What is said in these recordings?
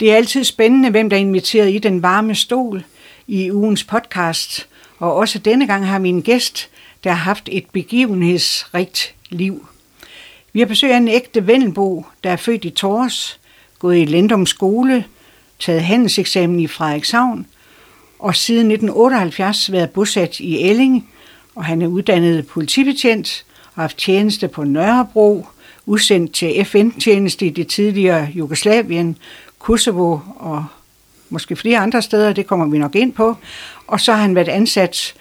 Det er altid spændende, hvem der er inviteret i den varme stol i ugens podcast. Og også denne gang har min gæst, der har haft et begivenhedsrigt liv. Vi har besøg af en ægte Vennelbo, der er født i Tors, gået i Lendum skole, taget handelseksamen i Frederikshavn, og siden 1978 været bosat i Elling, og han er uddannet politibetjent og haft tjeneste på Nørrebro, udsendt til FN-tjeneste i det tidligere Jugoslavien, Kosovo og måske flere andre steder, det kommer vi nok ind på. Og så har han været ansat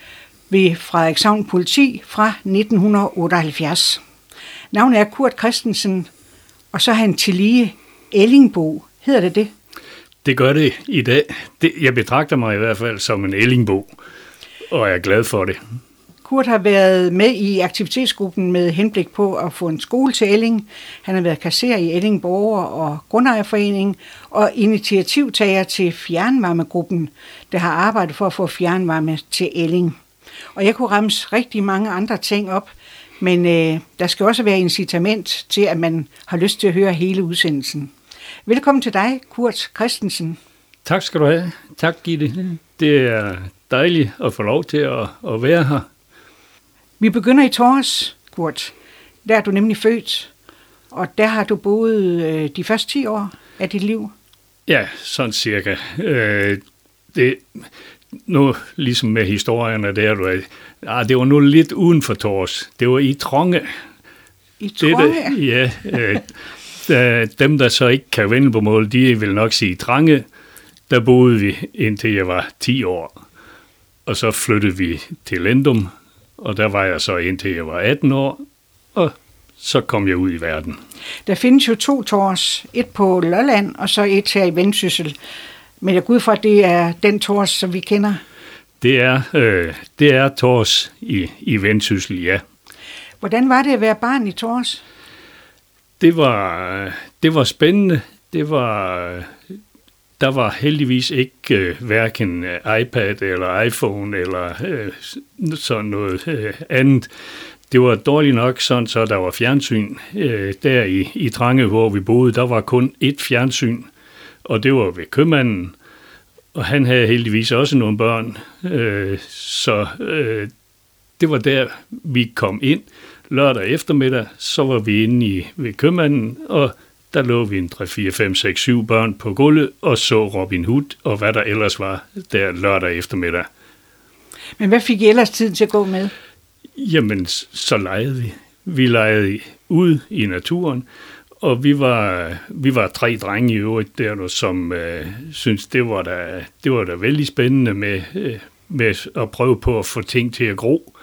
ved Frederikshavn Politi fra 1978. Navnet er Kurt Christensen, og så har han til lige Ellingbo. Hedder det det? Det gør det i dag. Det, jeg betragter mig i hvert fald som en Ellingbo, og er glad for det. Kurt har været med i aktivitetsgruppen med henblik på at få en skole til Elling. Han har været kasserer i Elling Borger og Grundejerforening og initiativtager til fjernvarmegruppen, der har arbejdet for at få fjernvarme til Elling. Og jeg kunne ramse rigtig mange andre ting op, men øh, der skal også være incitament til, at man har lyst til at høre hele udsendelsen. Velkommen til dig, Kurt Christensen. Tak skal du have. Tak, Gitte. Det er dejligt at få lov til at, at være her. Vi begynder i Tors, Kurt. Der er du nemlig født, og der har du boet øh, de første 10 år af dit liv. Ja, sådan cirka. Øh, det, nu ligesom med historierne der, du er, ah, det var nu lidt uden for Tors. Det var i Tronge. I Tronge? Det, ja, øh, dem der så ikke kan vende på mål, de vil nok sige Trange. Der boede vi indtil jeg var 10 år. Og så flyttede vi til Lendum, og der var jeg så indtil jeg var 18 år, og så kom jeg ud i verden. Der findes jo to tors, et på Lolland og så et her i Vendsyssel. Men jeg går ud fra, at det er den tors, som vi kender. Det er, øh, det er tors i, i Vendsyssel, ja. Hvordan var det at være barn i tors? Det var, det var spændende. Det var, der var heldigvis ikke øh, hverken øh, iPad eller iPhone eller øh, sådan noget øh, andet. Det var dårligt nok sådan, så der var fjernsyn. Øh, der i, i Trange, hvor vi boede, der var kun ét fjernsyn, og det var ved købmanden. Og han havde heldigvis også nogle børn, øh, så øh, det var der, vi kom ind. Lørdag eftermiddag, så var vi inde i, ved købmanden, og der lå vi en 3, 4, 5, 6, 7 børn på gulvet og så Robin Hood og hvad der ellers var der lørdag eftermiddag. Men hvad fik I ellers tid til at gå med? Jamen, så legede vi. Vi legede ud i naturen, og vi var, vi var tre drenge i øvrigt der, som øh, synes det var da, det var da vældig spændende med, øh, med at prøve på at få ting til at gro.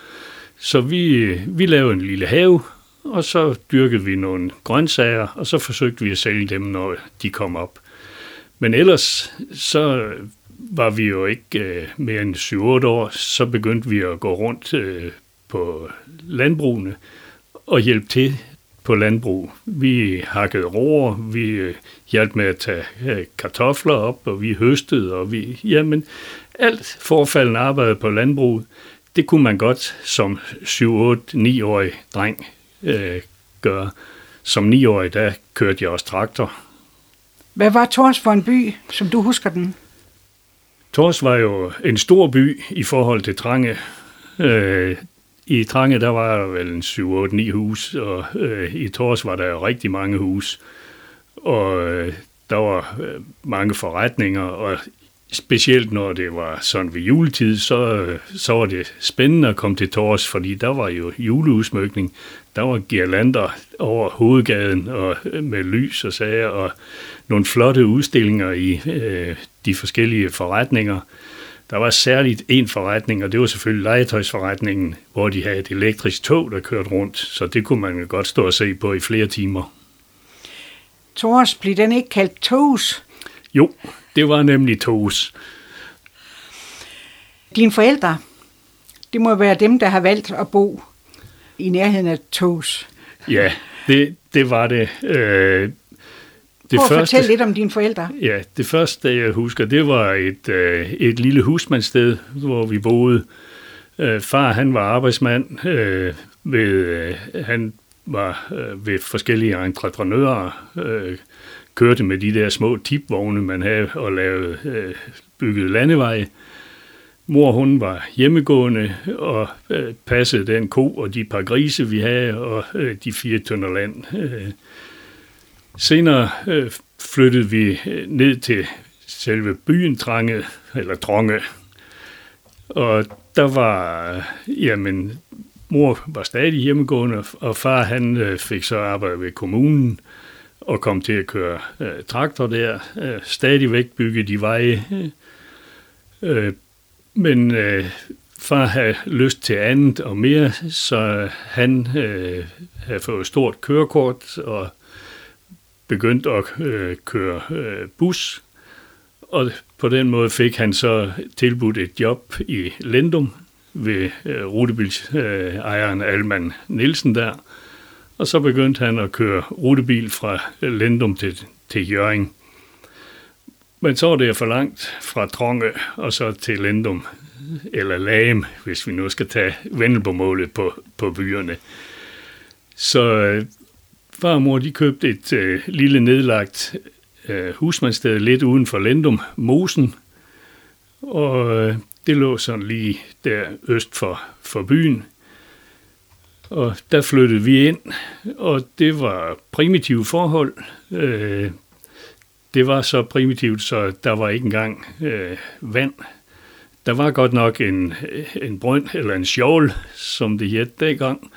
Så vi, vi lavede en lille have, og så dyrkede vi nogle grøntsager, og så forsøgte vi at sælge dem, når de kom op. Men ellers så var vi jo ikke øh, mere end 7-8 år, så begyndte vi at gå rundt øh, på landbrugene og hjælpe til på landbrug. Vi hakkede roer, vi øh, hjalp med at tage øh, kartofler op, og vi høstede, og vi, jamen, alt forfaldende arbejde på landbruget, det kunne man godt som 7-8-9-årig dreng øh, gøre. Som 9-årig, der kørte jeg også traktor. Hvad var Tors for en by, som du husker den? Tors var jo en stor by i forhold til Trange. Øh, I Trange, der var der vel en 7-8-9 hus, og øh, i Tors var der jo rigtig mange hus. Og øh, der var øh, mange forretninger, og specielt når det var sådan ved juletid, så, så var det spændende at komme til Tors, fordi der var jo juleudsmykning. Der var girlander over hovedgaden og med lys og sager, og nogle flotte udstillinger i øh, de forskellige forretninger. Der var særligt en forretning, og det var selvfølgelig legetøjsforretningen, hvor de havde et elektrisk tog, der kørte rundt, så det kunne man godt stå og se på i flere timer. Tors, blev den ikke kaldt Togs? Jo, det var nemlig Togs. Dine forældre, det må være dem, der har valgt at bo i nærheden af Togs. Ja, det, det var det. Øh, det Prøv at første, fortælle lidt om dine forældre. Ja, det første, jeg husker, det var et, øh, et lille husmandssted, hvor vi boede. Øh, far, han var arbejdsmand. Øh, ved, øh, han var øh, ved forskellige entreprenører, øh, kørte med de der små tipvogne, man havde og lavede, øh, bygget landeveje. Mor, hun var hjemmegående og øh, passede den ko og de par grise, vi havde, og øh, de fire tønder land. Øh. Senere øh, flyttede vi øh, ned til selve byen Trange, eller Tronge. Og der var, øh, jamen, mor var stadig hjemmegående, og far han øh, fik så arbejde ved kommunen og kom til at køre øh, traktor der. Øh, stadigvæk bygge de veje. Øh, men øh, far havde lyst til andet og mere, så han øh, havde fået stort kørekort og begyndt at øh, køre øh, bus. Og på den måde fik han så tilbudt et job i Lendum ved øh, rutebilsejeren øh, Alman Nielsen der. Og så begyndte han at køre rutebil fra Lendum til, til Jøring. Men så var det for langt fra Tronge og så til Lendum, eller Lame, hvis vi nu skal tage vendelbomålet på, på byerne. Så øh, far og mor de købte et øh, lille nedlagt øh, husmandsted lidt uden for Lendum, Mosen, og øh, det lå sådan lige der øst for, for byen. Og der flyttede vi ind, og det var primitive forhold. Øh, det var så primitivt, så der var ikke engang øh, vand. Der var godt nok en, en brønd, eller en sjovl, som det hed dengang.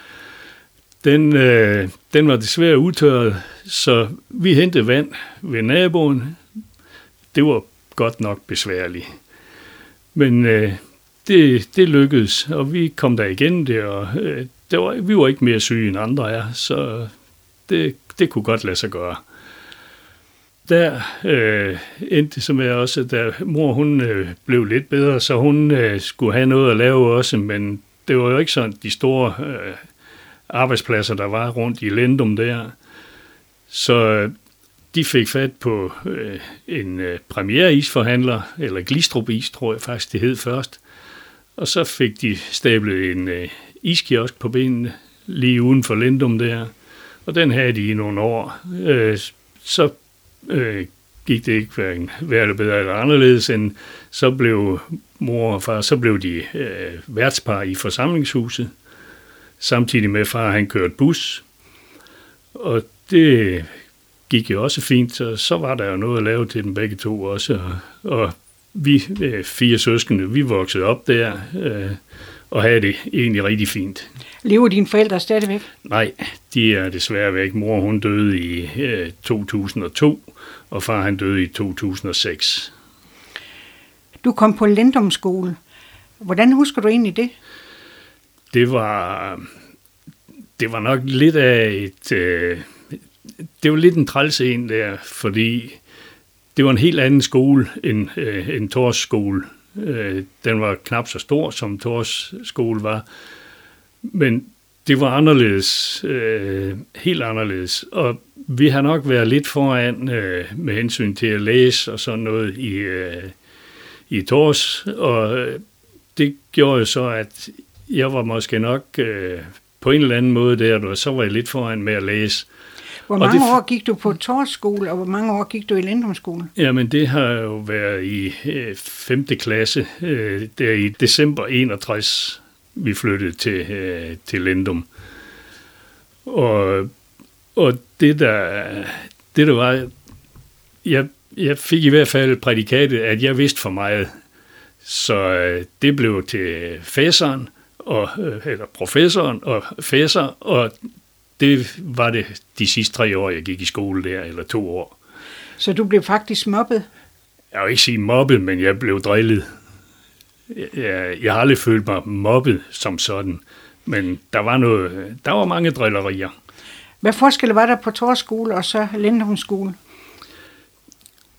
Den, øh, den var desværre udtørret, så vi hentede vand ved naboen. Det var godt nok besværligt. Men øh, det, det lykkedes, og vi kom der igen der, og øh, det var, vi var ikke mere syge end andre er, så det, det kunne godt lade sig gøre. Der øh, endte som jeg også, da mor hun øh, blev lidt bedre, så hun øh, skulle have noget at lave også, men det var jo ikke sådan de store øh, arbejdspladser, der var rundt i Lendum der. Så øh, de fik fat på øh, en øh, premiereisforhandler, eller Glistrup Is, tror jeg faktisk det hed først. Og så fik de stablet en øh, iskiosk på benene, lige uden for Lindum der. Og den havde de i nogle år. Øh, så øh, gik det ikke hverken værre bedre eller anderledes, end så blev mor og far, så blev de øh, værtspar i forsamlingshuset. Samtidig med far, han kørte bus. Og det gik jo også fint, så, så var der jo noget at lave til dem begge to også. Og, og vi øh, fire søskende, vi voksede op der øh, og havde det egentlig rigtig fint. Lever dine forældre stadigvæk? Nej, de er desværre væk. Mor hun døde i øh, 2002, og far han døde i 2006. Du kom på Lendumskole. Hvordan husker du egentlig det? Det var, det var nok lidt af et... Øh, det var lidt en træls en der, fordi det var en helt anden skole end, øh, end Tors skole. Øh, den var knap så stor, som Tors skole var. Men det var anderledes, øh, helt anderledes. Og vi har nok været lidt foran øh, med hensyn til at læse og sådan noget i, øh, i Tors. Og øh, det gjorde jo så, at jeg var måske nok øh, på en eller anden måde der, og så var jeg lidt foran med at læse. Hvor mange det, år gik du på Torsskole, og hvor mange år gik du i Lendrumskole? Jamen, det har jo været i øh, 5. klasse, øh, der i december 61, vi flyttede til, øh, til Lendum. Og, og det, der, det der var, jeg, jeg fik i hvert fald prædikatet, at jeg vidste for meget. Så øh, det blev til fæseren, og, øh, eller professoren og fæser, og det var det de sidste tre år, jeg gik i skole der, eller to år. Så du blev faktisk mobbet? Jeg vil ikke sige mobbet, men jeg blev drillet. Jeg, jeg har aldrig følt mig mobbet som sådan, men der var, noget, der var mange drillerier. Hvad forskel var der på Tors skole og så Lindholms skole?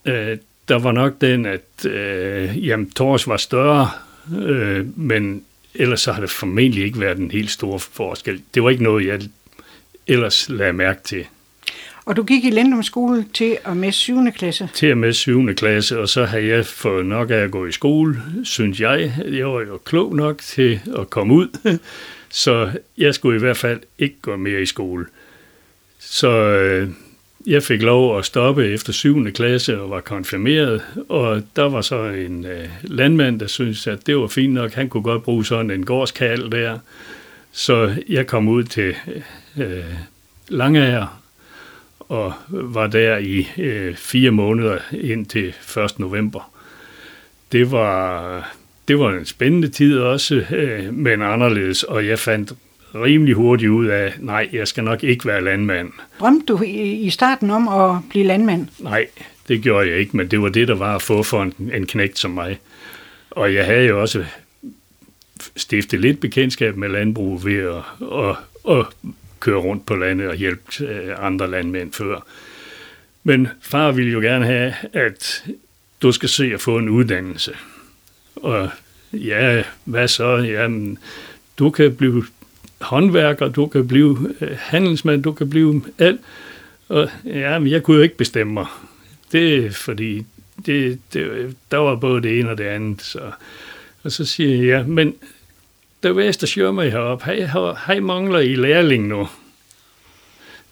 Øh, der var nok den, at øh, jamen, Tors var større, øh, men ellers så har det formentlig ikke været en helt stor forskel. Det var ikke noget, jeg ellers lagde mærke til. Og du gik i Lendum skole til og med 7. klasse? Til og med 7. klasse, og så har jeg fået nok af at gå i skole, synes jeg. Jeg var jo klog nok til at komme ud, så jeg skulle i hvert fald ikke gå mere i skole. Så øh, jeg fik lov at stoppe efter 7. klasse og var konfirmeret, og der var så en øh, landmand, der syntes, at det var fint nok. Han kunne godt bruge sådan en gårdskald der. Så jeg kom ud til øh, Langager og var der i øh, fire måneder indtil 1. november. Det var, det var en spændende tid også, øh, men anderledes, og jeg fandt rimelig hurtigt ud af, nej, jeg skal nok ikke være landmand. Drømte du i starten om at blive landmand? Nej, det gjorde jeg ikke, men det var det, der var at få for en, en knægt som mig. Og jeg havde jo også stiftet lidt bekendtskab med landbrug ved at, at, at køre rundt på landet og hjælpe øh, andre landmænd før. Men far ville jo gerne have, at du skal se at få en uddannelse. Og ja, hvad så? Jamen, du kan blive håndværker, du kan blive øh, handelsmand, du kan blive alt. Og ja, men jeg kunne jo ikke bestemme mig. Det er fordi, det, det, der var både det ene og det andet. Så, og så siger jeg, ja, men der var der køre mig herop. Hej, hej mangler I lærling nu.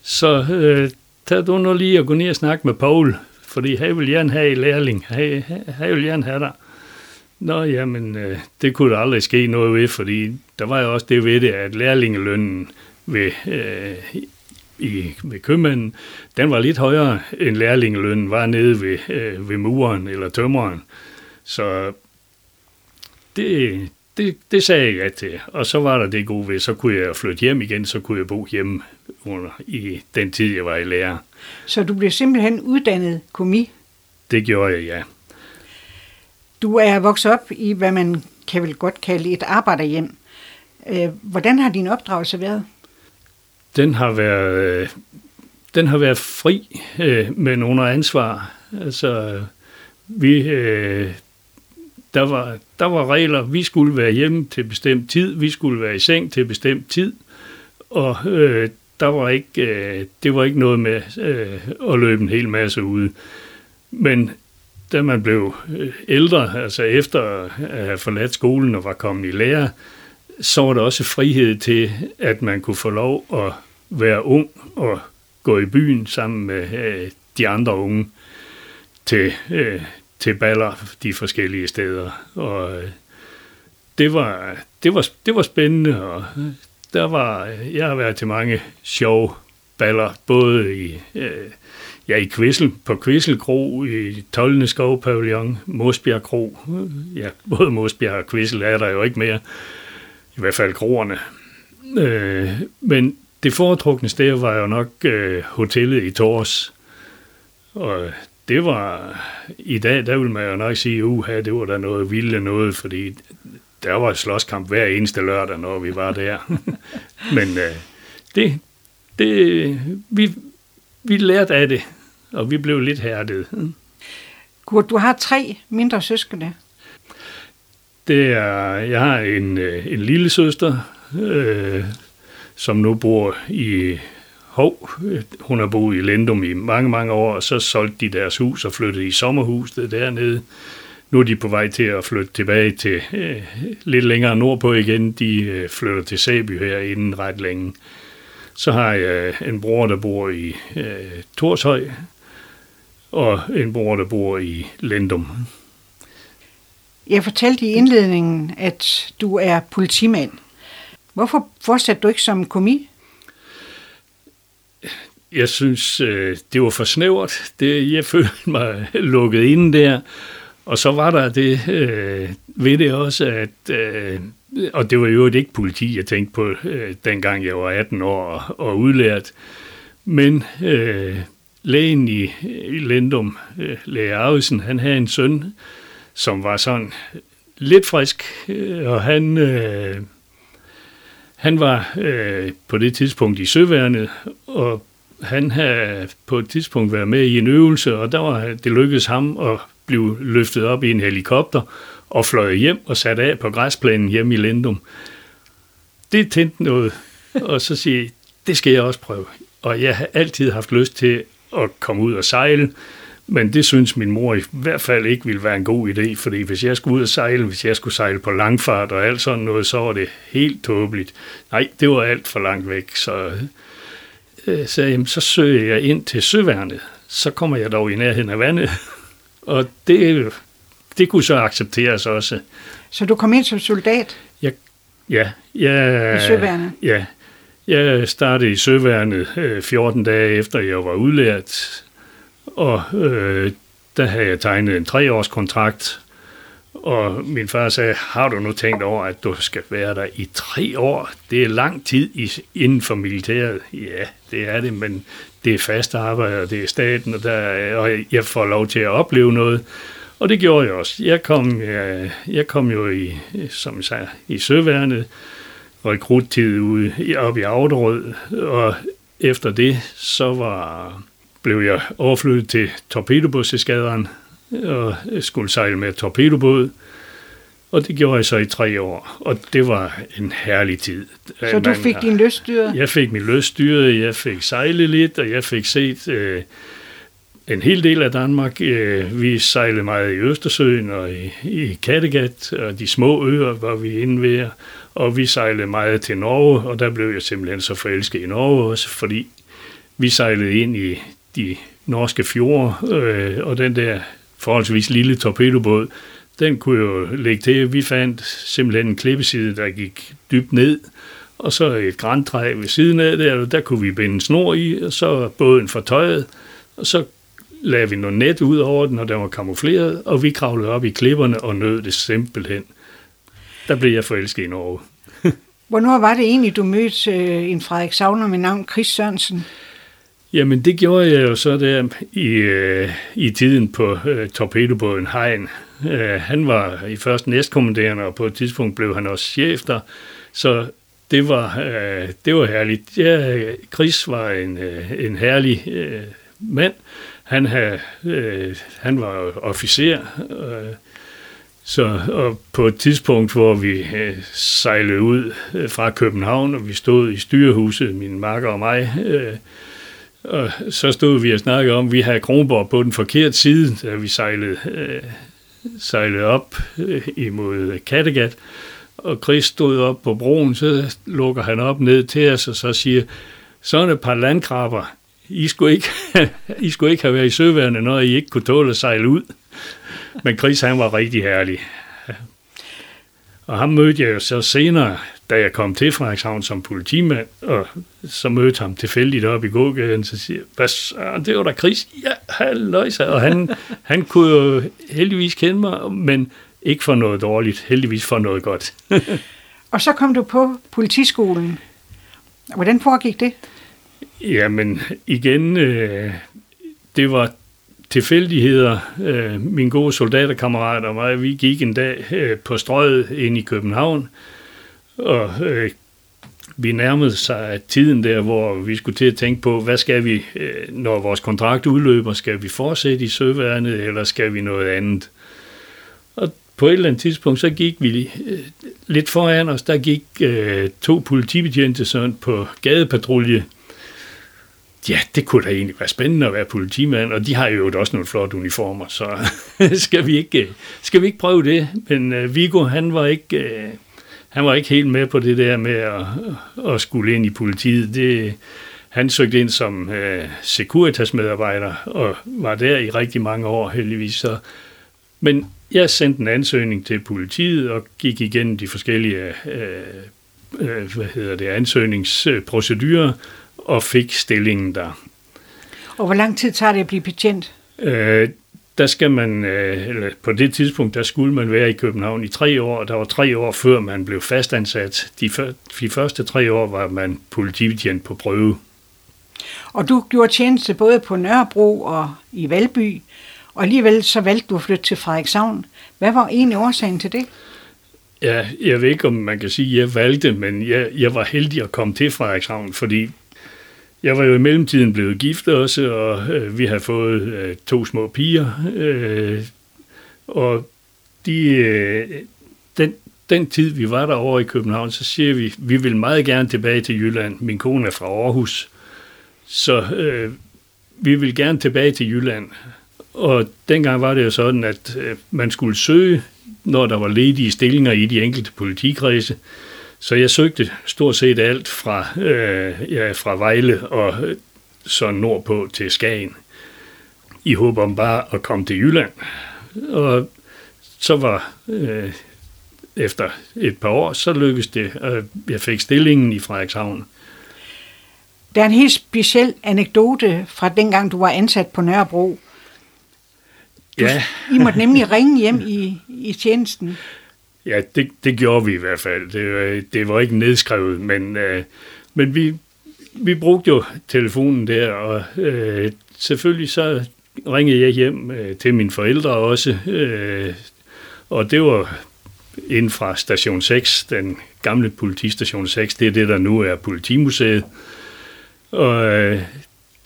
Så øh, tag du nu lige og gå ned og snakke med Paul, fordi han vil gerne have i lærling. Han, han vil gerne have dig. Nå, jamen, øh, det kunne der aldrig ske noget ved, fordi der var jo også det ved det, at lærlingelønnen ved, øh, i, ved købmanden, den var lidt højere end lærlingelønnen var nede ved, øh, ved muren eller tømmeren. Så det, det, det sagde jeg ja til. Og så var der det gode ved, så kunne jeg flytte hjem igen, så kunne jeg bo hjemme under, i den tid, jeg var i lærer. Så du blev simpelthen uddannet komi? Det gjorde jeg, ja. Du er vokset op i, hvad man kan vel godt kalde et arbejderhjem. Øh, hvordan har din opdragelse været? Den har været, den har været fri, øh, men under ansvar. Altså, vi, øh, der, var, der var regler. Vi skulle være hjemme til bestemt tid. Vi skulle være i seng til bestemt tid. Og øh, der var ikke, øh, det var ikke noget med øh, at løbe en hel masse ude. Men da man blev øh, ældre, altså efter at have forladt skolen og var kommet i lære, så var der også frihed til, at man kunne få lov at være ung og gå i byen sammen med øh, de andre unge til, øh, til baller de forskellige steder. Og øh, det var, det var, det var spændende, og øh, der var, øh, jeg har været til mange sjove baller, både i, øh, ja, i Kvissel, på Kvissel Kro, i Tollende Skovpavillon, Mosbjerg Kro. Ja, både Mosbjerg og Kvissel er der jo ikke mere. I hvert fald kroerne. Øh, men det foretrukne sted var jo nok øh, hotellet i Tors. Og det var, i dag, der vil man jo nok sige, uha, det var da noget vildt noget, fordi der var et slåskamp hver eneste lørdag, når vi var der. Men øh, det, det, vi, vi lærte af det, og vi blev lidt hærdet. Kurt, du har tre mindre søskende. Det er, jeg har en, øh, en lille søster, øh, som nu bor i Hov. Hun har boet i Lendum i mange, mange år, og så solgte de deres hus og flyttede i sommerhuset dernede. Nu er de på vej til at flytte tilbage til øh, lidt længere nordpå igen. De øh, flytter til Sæby her inden ret længe. Så har jeg øh, en bror, der bor i øh, Torshøj, og en bror, der bor i Lendum. Jeg fortalte i indledningen, at du er politimand. Hvorfor fortsatte du ikke som komi? Jeg synes, øh, det var for snævert. Det, jeg følte mig lukket inde der. Og så var der det øh, ved det også, at, øh, og det var jo ikke politi, jeg tænkte på, øh, dengang jeg var 18 år og, og udlært, men øh, lægen i, i Lendum, øh, læge Arvesen, han havde en søn, som var sådan lidt frisk, øh, og han, øh, han var øh, på det tidspunkt i søværnet, og han havde på et tidspunkt været med i en øvelse, og der var det lykkedes ham at blive løftet op i en helikopter og fløj hjem og sat af på græsplænen hjemme i Lendum. Det tændte noget, og så siger jeg, det skal jeg også prøve. Og jeg har altid haft lyst til at komme ud og sejle, men det synes min mor i hvert fald ikke ville være en god idé, fordi hvis jeg skulle ud og sejle, hvis jeg skulle sejle på langfart og alt sådan noget, så var det helt tåbeligt. Nej, det var alt for langt væk, så øh, sagde jeg, så søger jeg ind til søværnet. Så kommer jeg dog i nærheden af vandet. og det, det kunne så accepteres også. Så du kom ind som soldat? Jeg, ja. Jeg, I søværnet? Ja. Jeg startede i søværnet 14 øh, dage efter, jeg var udlært. Og øh, der havde jeg tegnet en treårskontrakt og min far sagde, har du nu tænkt over, at du skal være der i tre år? Det er lang tid inden for militæret. Ja, det er det, men det er fast arbejde, og det er staten, og, der, og jeg får lov til at opleve noget. Og det gjorde jeg også. Jeg kom, jeg, jeg kom jo i, som jeg sagde, i søværnet, rekruttid ude op i Auderød, og efter det, så var, blev jeg overflyttet til torpedobådseskaderen, og skulle sejle med torpedobåd. Og det gjorde jeg så i tre år, og det var en herlig tid. Så du fik din løsstyret? Jeg fik min løsstyret, jeg fik sejlet lidt, og jeg fik set øh, en hel del af Danmark. Øh, vi sejlede meget i Østersøen og i, i Kattegat, og de små øer var vi inde ved, og vi sejlede meget til Norge, og der blev jeg simpelthen så forelsket i Norge også, fordi vi sejlede ind i de norske fjorde, øh, og den der forholdsvis lille torpedobåd, den kunne jo lægge til. Vi fandt simpelthen en klippeside, der gik dybt ned, og så et græntræ ved siden af der, der kunne vi binde en snor i, og så båden fortøjet, og så lagde vi noget net ud over den, og den var kamufleret, og vi kravlede op i klipperne og nød det simpelthen. Der blev jeg forelsket i Norge. Hvornår var det egentlig, du mødte øh, en Frederik Savner med navn Chris Sørensen? Jamen, det gjorde jeg jo så der i, øh, i tiden på øh, torpedobåden Hein. Øh, han var i først næstkommanderende, og på et tidspunkt blev han også chef der. Så det var, øh, det var herligt. Ja, Chris var en, øh, en herlig øh, mand. Han, havde, øh, han var officer, øh, så, og på et tidspunkt, hvor vi øh, sejlede ud øh, fra København, og vi stod i styrehuset, min makker og mig, øh, og så stod vi og snakkede om, at vi havde Kronborg på den forkerte side, da vi sejlede, øh, sejlede op øh, imod Kattegat. Og Chris stod op på broen, så lukker han op ned til os, og så siger, sådan et par landkrabber, I skulle ikke, I skulle ikke have været i søværende, når I ikke kunne tåle at sejle ud. Men Chris, han var rigtig herlig. Og ham mødte jeg jo så senere, da jeg kom til Frederikshavn som politimand, og så mødte ham tilfældigt op i gågaden, så siger jeg, det var da Chris. Ja, halløjsa. Og han, han kunne jo heldigvis kende mig, men ikke for noget dårligt, heldigvis for noget godt. og så kom du på politiskolen. Hvordan foregik det? Jamen, igen, øh, det var tilfældigheder. Øh, min gode soldaterkammerat og mig, vi gik en dag øh, på strøget ind i København, og øh, vi nærmede sig tiden der, hvor vi skulle til at tænke på, hvad skal vi, øh, når vores kontrakt udløber, skal vi fortsætte i søværnet, eller skal vi noget andet? Og på et eller andet tidspunkt, så gik vi øh, lidt foran os, der gik øh, to politibetjente sådan på gadepatrulje, ja, det kunne da egentlig være spændende at være politimand, og de har jo også nogle flotte uniformer, så skal, vi ikke, øh, skal vi ikke prøve det? Men øh, Vigo, han var ikke... Øh, han var ikke helt med på det der med at, at skulle ind i politiet. Det, han søgte ind som uh, Securitas-medarbejder og var der i rigtig mange år heldigvis. Så. Men jeg sendte en ansøgning til politiet og gik igennem de forskellige uh, uh, hvad hedder det, ansøgningsprocedurer, og fik stillingen der. Og hvor lang tid tager det at blive betjent? Øh, der skal man, øh, eller på det tidspunkt, der skulle man være i København i tre år, og der var tre år før man blev fastansat. De, de første tre år var man politibetjent på prøve. Og du gjorde tjeneste både på Nørrebro og i Valby, og alligevel så valgte du at flytte til Frederikshavn. Hvad var egentlig årsagen til det? Ja, jeg ved ikke, om man kan sige, at jeg valgte, men jeg, jeg var heldig at komme til Frederikshavn, fordi jeg var jo i mellemtiden blevet gift også, og øh, vi har fået øh, to små piger. Øh, og de, øh, den, den tid, vi var derovre i København, så siger vi, vi vil meget gerne tilbage til Jylland. Min kone er fra Aarhus, så øh, vi vil gerne tilbage til Jylland. Og dengang var det jo sådan, at øh, man skulle søge, når der var ledige stillinger i de enkelte politikredse. Så jeg søgte stort set alt fra, øh, ja, fra Vejle og så nordpå til Skagen, i håb om bare at komme til Jylland. Og så var øh, efter et par år, så lykkedes det, at jeg fik stillingen i Frederikshavn. Der er en helt speciel anekdote fra dengang, du var ansat på Nørrebro. Du, Ja. I måtte nemlig ringe hjem i, i tjenesten. Ja, det, det gjorde vi i hvert fald. Det, det var ikke nedskrevet, men, øh, men vi, vi brugte jo telefonen der, og øh, selvfølgelig så ringede jeg hjem øh, til mine forældre også, øh, og det var inden fra station 6, den gamle politistation 6, det er det, der nu er politimuseet. Og øh,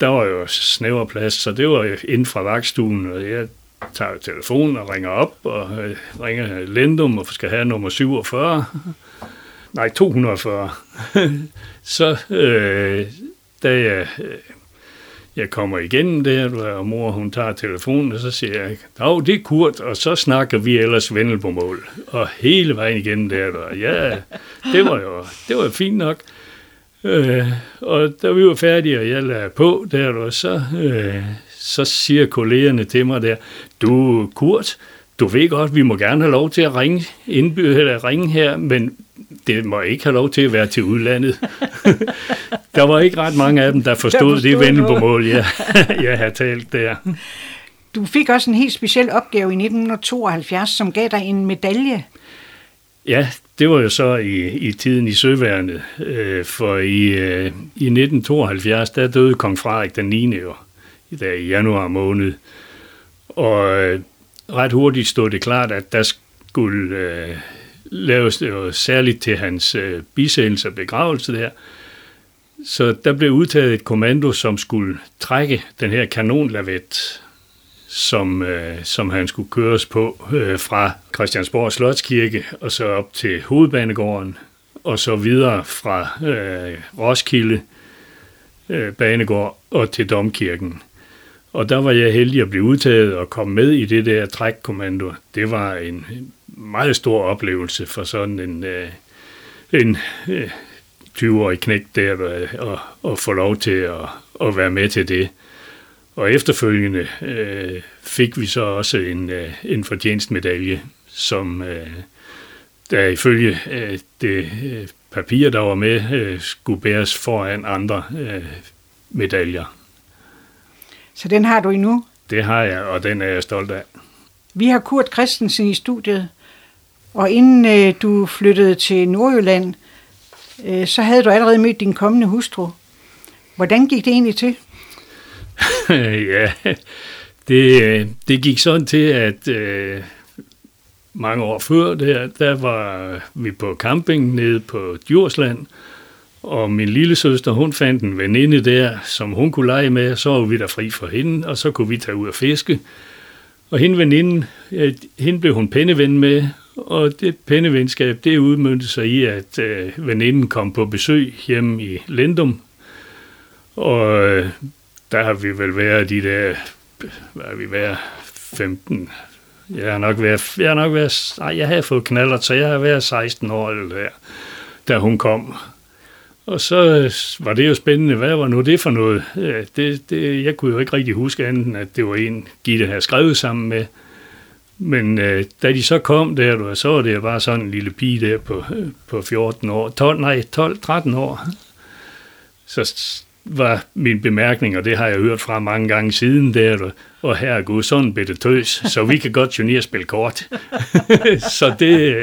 der var jo snæver plads, så det var ind inden fra vagtstuen, og jeg tager jo telefonen og ringer op, og øh, ringer Lendum og skal have nummer 47. Nej, 240. så øh, da jeg, øh, jeg kommer igennem der, og mor hun tager telefonen, og så siger jeg, Dag, det er Kurt, og så snakker vi ellers vendel på mål. Og hele vejen igennem der, og ja, det var jo det var fint nok. Øh, og da vi var færdige, og jeg lagde på der, og så, øh, så siger kollegerne til mig der, du Kurt, du ved godt, vi må gerne have lov til at ringe, indby- eller ringe her, men det må ikke have lov til at være til udlandet. der var ikke ret mange af dem, der forstod, forstod det vendel på mål, jeg, jeg havde talt der. Du fik også en helt speciel opgave i 1972, som gav dig en medalje. Ja, det var jo så i, i tiden i Søværnet, øh, for i, øh, i 1972, der døde kong Frederik den 9. jo, der i januar måned. Og øh, ret hurtigt stod det klart, at der skulle øh, laves det jo særligt til hans øh, bisættelse og begravelse der. Så der blev udtaget et kommando, som skulle trække den her kanonlavet, som, øh, som han skulle køres på øh, fra Christiansborg Slotskirke og så op til Hovedbanegården, og så videre fra øh, Roskilde øh, Banegård og til Domkirken. Og der var jeg heldig at blive udtaget og komme med i det der trækkommando. Det var en meget stor oplevelse for sådan en, øh, en øh, 20-årig knæk der, at, og, og få lov til at, at være med til det. Og efterfølgende øh, fik vi så også en, øh, en fortjenstmedalje, som øh, der ifølge øh, det øh, papir, der var med, øh, skulle bæres foran andre øh, medaljer. Så den har du endnu. Det har jeg, og den er jeg stolt af. Vi har Kurt Christensen i studiet, og inden øh, du flyttede til Nordjylland, øh, så havde du allerede mødt din kommende hustru. Hvordan gik det egentlig til? ja, det, øh, det gik sådan til, at øh, mange år før, der, der var vi på camping nede på Djursland, og min lille søster, hun fandt en veninde der, som hun kunne lege med, så var vi der fri for hende, og så kunne vi tage ud og fiske. Og hende veninden, øh, hende blev hun penneven med, og det pennevenskab, det udmyndte sig i, at øh, veninden kom på besøg hjemme i Lendum, og øh, der har vi vel været de der, hvad har vi været, 15, jeg har nok været, jeg har nok været, nej, jeg havde fået knaller, så jeg har været 16 år eller der, da hun kom. Og så øh, var det jo spændende, hvad var nu det for noget? Det, det, jeg kunne jo ikke rigtig huske andet, end at det var en, Gitte havde skrevet sammen med. Men øh, da de så kom der, du, så var det jo bare sådan en lille pige der på, øh, på 14 år, 12, nej, 12, 13 år. Så var min bemærkning, og det har jeg hørt fra mange gange siden der, du, og her gud, sådan bitte tøs, så vi kan godt turnere spille kort. så det,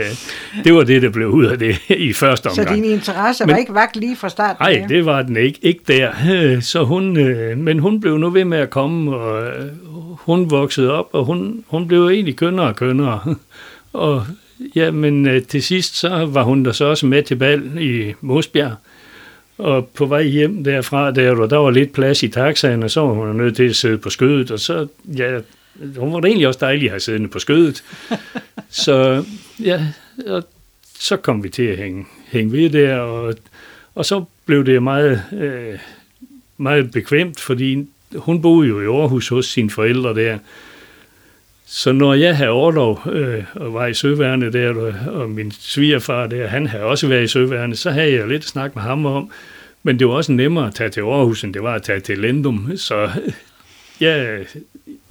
det var det, der blev ud af det i første Så omgang. din interesse var Men- ikke vagt lige fra starten? Nej, det var den ikke, ikke der. Så hun, øh, men hun blev nu ved med at komme, og øh, hun voksede op, og hun, hun blev egentlig kønnere og kønnere. Og ja, men øh, til sidst, så var hun der så også med til bal i Mosbjerg. Og på vej hjem derfra, der, var- der var lidt plads i taxaen, og så var hun nødt til at sidde på skødet, og så, ja, hun var egentlig også dejlig at have siddende på skødet. så, ja, og så kom vi til at hænge, hænge ved der, og, og så blev det meget, øh, meget bekvemt, fordi hun boede jo i Aarhus hos sine forældre der. Så når jeg havde overlov øh, og var i søværende der, og min svigerfar der, han havde også været i søværende, så havde jeg lidt at snakke med ham om, men det var også nemmere at tage til Aarhus, end det var at tage til Lendum, så jeg,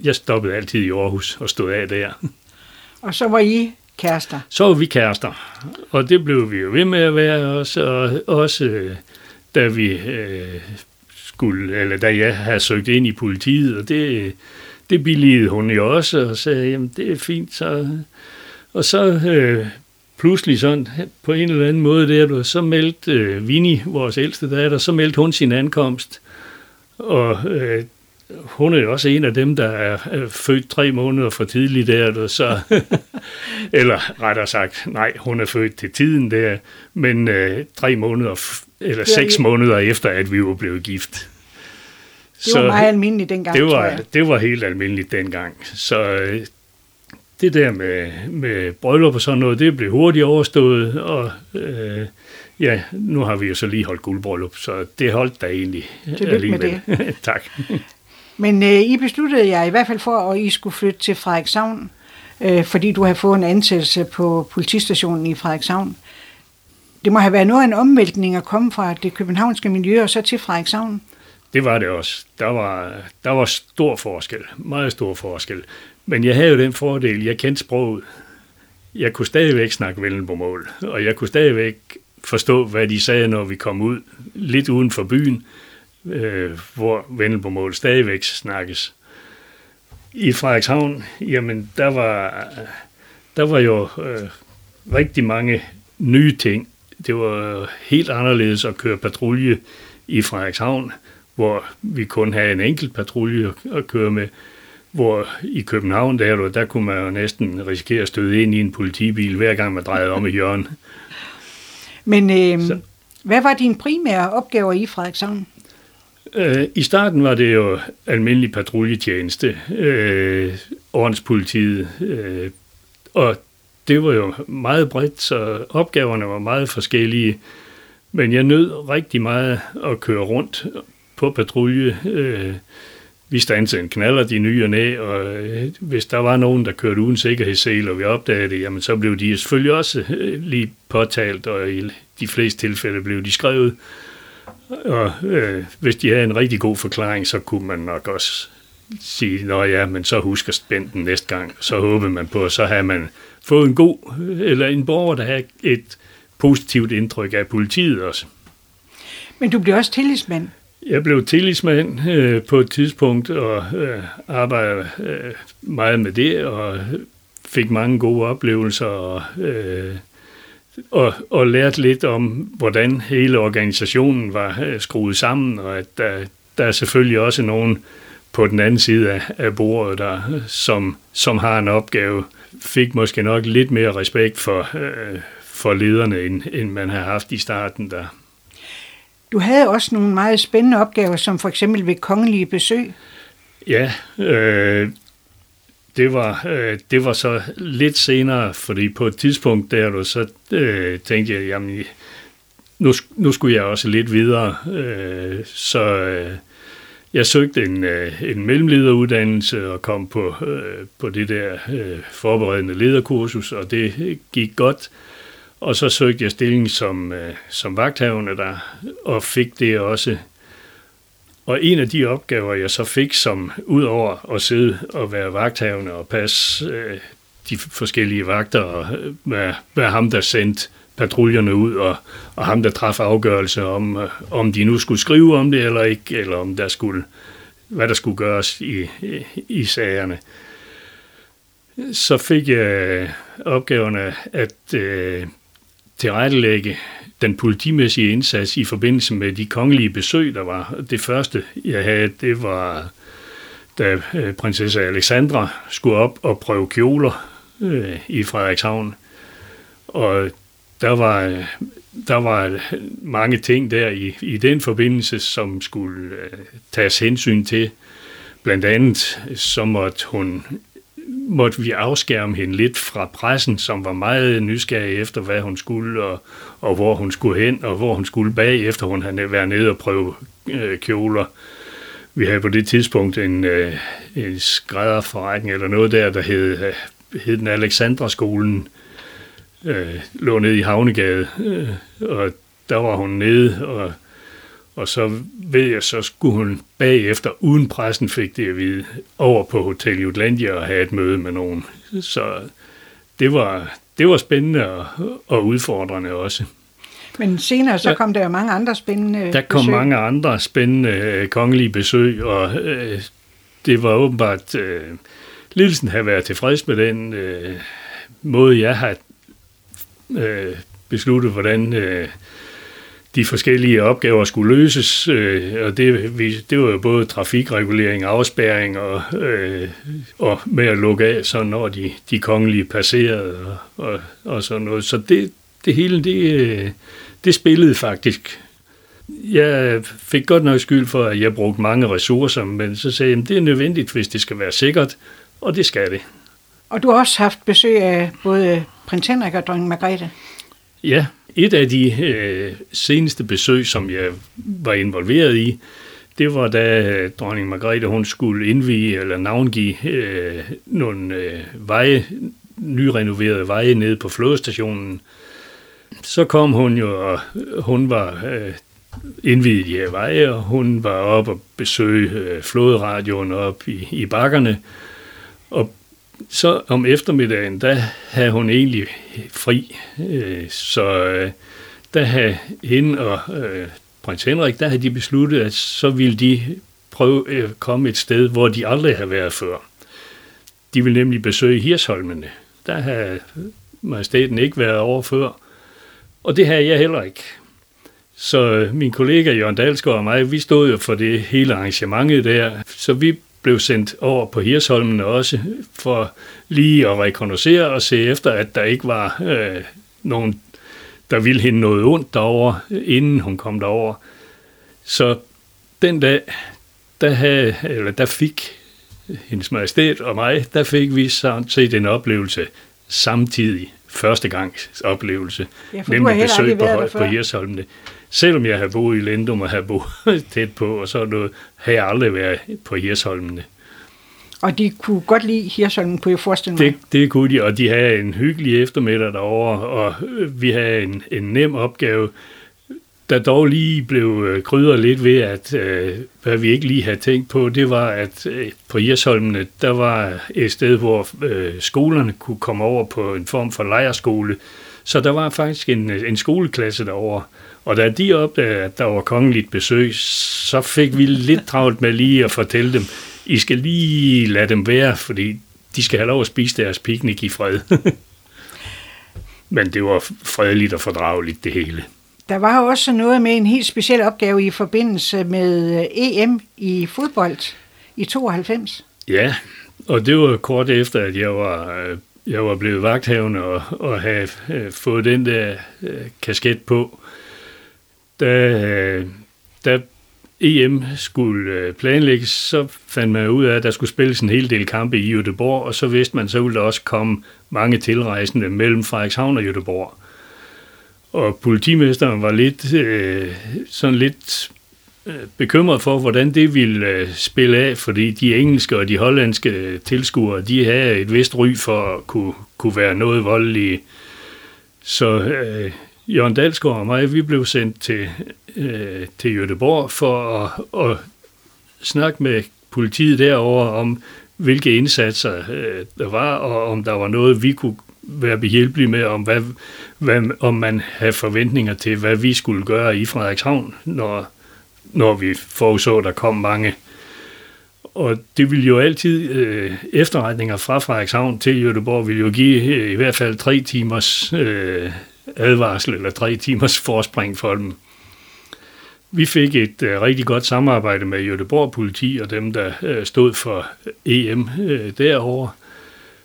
jeg stoppede altid i Aarhus og stod af der. Og så var I kærester? Så var vi kærester, og det blev vi jo ved med at være også, og også da vi øh, skulle, eller da jeg havde søgt ind i politiet, og det, det billigede hun jo også, og sagde, jamen det er fint, så... Og så øh, pludselig sådan, på en eller anden måde der, så meldte øh, Vinnie, vores ældste datter, så meldte hun sin ankomst, og øh, hun er jo også en af dem, der er født tre måneder for tidligt der, så, eller rettere sagt, nej, hun er født til tiden der, men øh, tre måneder, eller seks måneder efter, at vi var blevet gift. Det var så, meget almindeligt dengang, det var, Det var helt almindeligt dengang. Så øh, det der med, med bryllup og sådan noget, det blev hurtigt overstået, og øh, ja, nu har vi jo så lige holdt guldbryllup, så det holdt da egentlig alligevel. Med det. tak. Men øh, I besluttede jer i hvert fald for, at I skulle flytte til Frederikshavn, øh, fordi du har fået en ansættelse på politistationen i Frederikshavn. Det må have været noget af en omvæltning at komme fra det københavnske miljø og så til Frederikshavn. Det var det også. Der var, der var stor forskel. Meget stor forskel. Men jeg havde jo den fordel, jeg kendte sproget. Jeg kunne stadigvæk snakke Vendelbomål, og jeg kunne stadigvæk forstå, hvad de sagde, når vi kom ud lidt uden for byen øh, hvor Vendelbomål stadigvæk snakkes. I Frederikshavn, jamen, der var, der var jo øh, rigtig mange nye ting. Det var helt anderledes at køre patrulje i Frederikshavn, hvor vi kun havde en enkelt patrulje at køre med, hvor i København, der, der kunne man jo næsten risikere at støde ind i en politibil, hver gang man drejede om i hjørnet. Men øh, hvad var dine primære opgaver i Frederikshavn? Øh, I starten var det jo almindelig patruljetjeneste, øh, ordenspolitiet, øh, og det var jo meget bredt, så opgaverne var meget forskellige. Men jeg nød rigtig meget at køre rundt på patrulje. Øh, vi stansede en knaller de nye og næ, og øh, hvis der var nogen, der kørte uden sikkerhedssel, og vi opdagede det, jamen så blev de selvfølgelig også øh, lige påtalt, og i de fleste tilfælde blev de skrevet. Og øh, hvis de havde en rigtig god forklaring, så kunne man nok også sige, nå ja, men så husker spænd den næste gang. Så håber man på, så har man fået en god, øh, eller en borger, der har et positivt indtryk af politiet også. Men du bliver også tillidsmand? Jeg blev tillidsmand øh, på et tidspunkt, og øh, arbejdede øh, meget med det, og fik mange gode oplevelser, og øh, og, og lært lidt om, hvordan hele organisationen var øh, skruet sammen, og at der, der er selvfølgelig også nogen på den anden side af, af bordet, der, som, som har en opgave, fik måske nok lidt mere respekt for, øh, for lederne, end, end man har haft i starten der. Du havde også nogle meget spændende opgaver, som for eksempel ved kongelige besøg. Ja, øh, det var, øh, det var så lidt senere, fordi på et tidspunkt der, så øh, tænkte jeg, jamen, nu, nu skulle jeg også lidt videre. Øh, så øh, jeg søgte en, øh, en mellemlederuddannelse og kom på, øh, på det der øh, forberedende lederkursus, og det gik godt. Og så søgte jeg stilling som, øh, som vagthavende der, og fik det også og en af de opgaver, jeg så fik, som udover at sidde og være vagthavende og passe øh, de forskellige vagter, og øh, være, være ham, der sendte patruljerne ud, og, og ham, der træffede afgørelse om, øh, om de nu skulle skrive om det eller ikke, eller om der skulle, hvad der skulle gøres i, i, i sagerne. Så fik jeg opgaverne at øh, tilrettelægge den politimæssige indsats i forbindelse med de kongelige besøg, der var. Det første, jeg havde, det var, da øh, prinsesse Alexandra skulle op og prøve kjoler øh, i Frederikshavn. Og der var, der var mange ting der i, i den forbindelse, som skulle øh, tages hensyn til. Blandt andet så måtte hun måtte vi afskærme hende lidt fra pressen, som var meget nysgerrig efter, hvad hun skulle, og, og hvor hun skulle hen, og hvor hun skulle bagefter hun havde været nede og prøve øh, kjoler. vi havde på det tidspunkt en, øh, en skrædderforretning eller noget der, der hed, øh, hed den Alexandra-skolen, øh, lå nede i Havnegade, øh, og der var hun nede, og, og så ved jeg, så skulle hun bagefter, uden pressen fik det at vide, over på Hotel Jutlandia og have et møde med nogen. Så det var, det var spændende og, og udfordrende også. Men senere så kom der jo mange andre spændende Der kom besøg. mange andre spændende øh, kongelige besøg, og øh, det var åbenbart... Øh, ledelsen havde været tilfreds med den øh, måde, jeg har øh, besluttet, hvordan øh, de forskellige opgaver skulle løses, øh, og det, vi, det var jo både trafikregulering, afspærring og, øh, og med at lukke af, så når de, de kongelige passerede og, og, og sådan noget. Så det, det hele, det, øh, det spillede faktisk. Jeg fik godt nok skyld for, at jeg brugte mange ressourcer, men så sagde jeg, at det er nødvendigt, hvis det skal være sikkert, og det skal det. Og du har også haft besøg af både prins Henrik og dronning Margrethe. Ja, et af de øh, seneste besøg, som jeg var involveret i, det var da øh, dronning Margrethe hun skulle indvige eller navngive øh, nogle øh, veje, nyrenoverede veje nede på flådestationen. Så kom hun jo, og hun var øh, indvidet i veje, og hun var op og besøge øh, flåderadioen op i, i bakkerne. Og så om eftermiddagen, der havde hun egentlig fri. Øh, så øh, der havde hende og øh, prins Henrik, der havde de besluttet, at så ville de prøve at komme et sted, hvor de aldrig havde været før. De ville nemlig besøge Hirsholmene. Der havde majestæten ikke været over før, og det havde jeg heller ikke. Så øh, min kollega Jørgen Dalsgaard og mig, vi stod jo for det hele arrangementet der, så vi blev sendt over på Hirsholmen også, for lige at rekognosere og se efter, at der ikke var øh, nogen, der ville hende noget ondt derover, inden hun kom derover. Så den dag, der, havde, eller der fik hendes majestæt og mig, der fik vi set en oplevelse samtidig, første gangs oplevelse, ja, nemlig besøg på, på Hirsholmene selvom jeg har boet i Lendum og har boet tæt på, og så noget, har jeg aldrig været på Hirsholmene. Og de kunne godt lide Hirsholmen, kunne jeg forestille mig? Det, det kunne de, og de havde en hyggelig eftermiddag derovre, og øh, vi havde en, en nem opgave, der dog lige blev øh, krydret lidt ved, at øh, hvad vi ikke lige havde tænkt på, det var, at på Hirsholmene, der var et sted, hvor skolerne kunne komme over på en form for lejerskole, så der var faktisk en, en skoleklasse derovre, og da de opdagede, at der var kongeligt besøg, så fik vi lidt travlt med lige at fortælle dem, I skal lige lade dem være, fordi de skal have lov at spise deres piknik i fred. Men det var fredeligt og fordrageligt det hele. Der var også noget med en helt speciel opgave i forbindelse med øh, EM i fodbold i 92. Ja, og det var kort efter, at jeg var, øh, jeg var blevet vagthavende og, og havde øh, fået den der kasket på da, da EM skulle øh, planlægges, så fandt man ud af, at der skulle spilles en hel del kampe i Göteborg, og så vidste man, så ville der også komme mange tilrejsende mellem Frederikshavn og Göteborg. Og politimesteren var lidt, øh, sådan lidt øh, bekymret for, hvordan det ville øh, spille af, fordi de engelske og de hollandske tilskuere, de havde et vist ry for at kunne, kunne være noget voldelige. Så øh, Jørgen Dalsgaard og mig, vi blev sendt til, øh, til Göteborg for at, at snakke med politiet derover om, hvilke indsatser øh, der var, og om der var noget, vi kunne være behjælpelige med, om, hvad, hvad, om man havde forventninger til, hvad vi skulle gøre i Frederikshavn, når, når vi forudså, der kom mange. Og det ville jo altid, øh, efterretninger fra Frederikshavn til Göteborg, ville jo give øh, i hvert fald tre timers øh, advarsel eller tre timers forspring for dem. Vi fik et uh, rigtig godt samarbejde med Göteborg politi og dem, der uh, stod for øh, EM uh, derovre,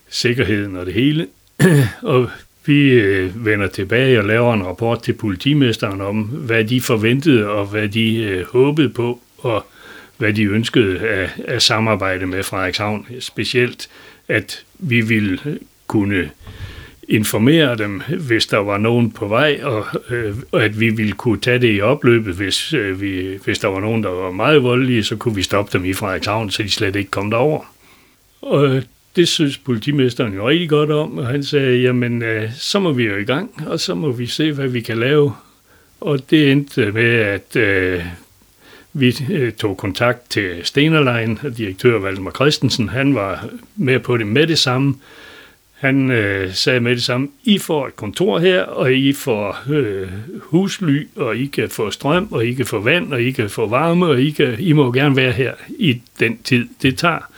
sikkerheden og det hele. og vi uh, vender tilbage og laver en rapport til politimesteren om, hvad de forventede og hvad de uh, håbede på, og hvad de ønskede af, af samarbejde med Frederikshavn. Specielt, at vi ville kunne informere dem, hvis der var nogen på vej, og, øh, at vi ville kunne tage det i opløbet, hvis, øh, vi, hvis der var nogen, der var meget voldelige, så kunne vi stoppe dem i Frederikshavn, så de slet ikke kom derover. Og det synes politimesteren jo rigtig godt om, og han sagde, jamen, øh, så må vi jo i gang, og så må vi se, hvad vi kan lave. Og det endte med, at øh, vi øh, tog kontakt til Stenerlein, direktør Valdemar Christensen, han var med på det med det samme. Han øh, sagde med det samme, I får et kontor her, og I får øh, husly, og I kan få strøm, og I kan få vand, og I kan få varme, og I, kan, I må gerne være her i den tid, det tager.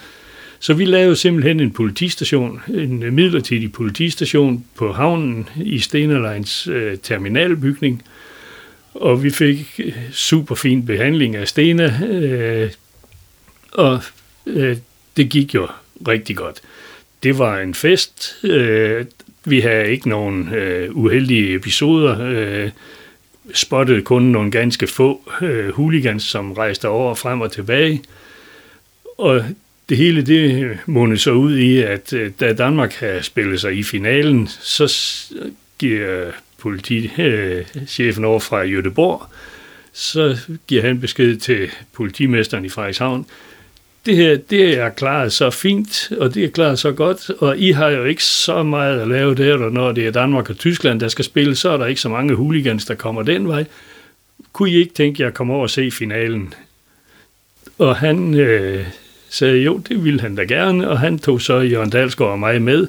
Så vi lavede simpelthen en politistation, en øh, midlertidig politistation på havnen i Stenerleins øh, terminalbygning, og vi fik øh, super fin behandling af Stena, øh, og øh, det gik jo rigtig godt. Det var en fest. Øh, vi havde ikke nogen øh, uheldige episoder. Øh, spottede kun nogle ganske få øh, hooligans, som rejste over frem og tilbage. Og det hele det månede så ud i, at øh, da Danmark havde spillet sig i finalen, så giver politichefen øh, over fra Jødeborg, så giver han besked til politimesteren i Frederikshavn, det her, det er klaret så fint, og det er klaret så godt, og I har jo ikke så meget at lave der, og når det er Danmark og Tyskland, der skal spille, så er der ikke så mange hooligans, der kommer den vej. Kunne I ikke tænke jer at komme over og se finalen? Og han øh, sagde, jo, det ville han da gerne, og han tog så Jørgen Dalsgaard og mig med,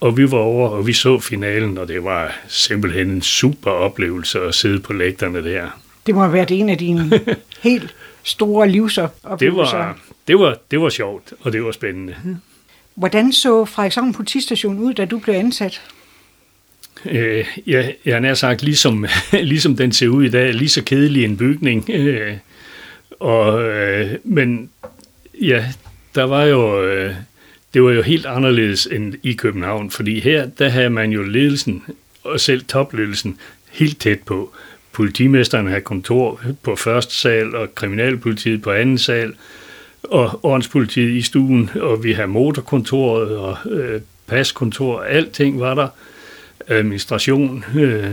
og vi var over, og vi så finalen, og det var simpelthen en super oplevelse at sidde på lægterne der. Det må have været en af dine helt store livsoplevelser. Det var, det, var, det var sjovt, og det var spændende. Hvordan så Frederikshavn politistation ud, da du blev ansat? Øh, ja, jeg har sagt, ligesom, ligesom den ser ud i dag, lige så kedelig en bygning. Øh, og, øh, men ja, der var jo... Øh, det var jo helt anderledes end i København, fordi her, der havde man jo ledelsen, og selv topledelsen, helt tæt på. Politimesteren havde kontor på første sal, og kriminalpolitiet på anden sal, og ordenspolitiet i stuen, og vi havde motorkontoret og øh, paskontor, alting var der, administration, øh,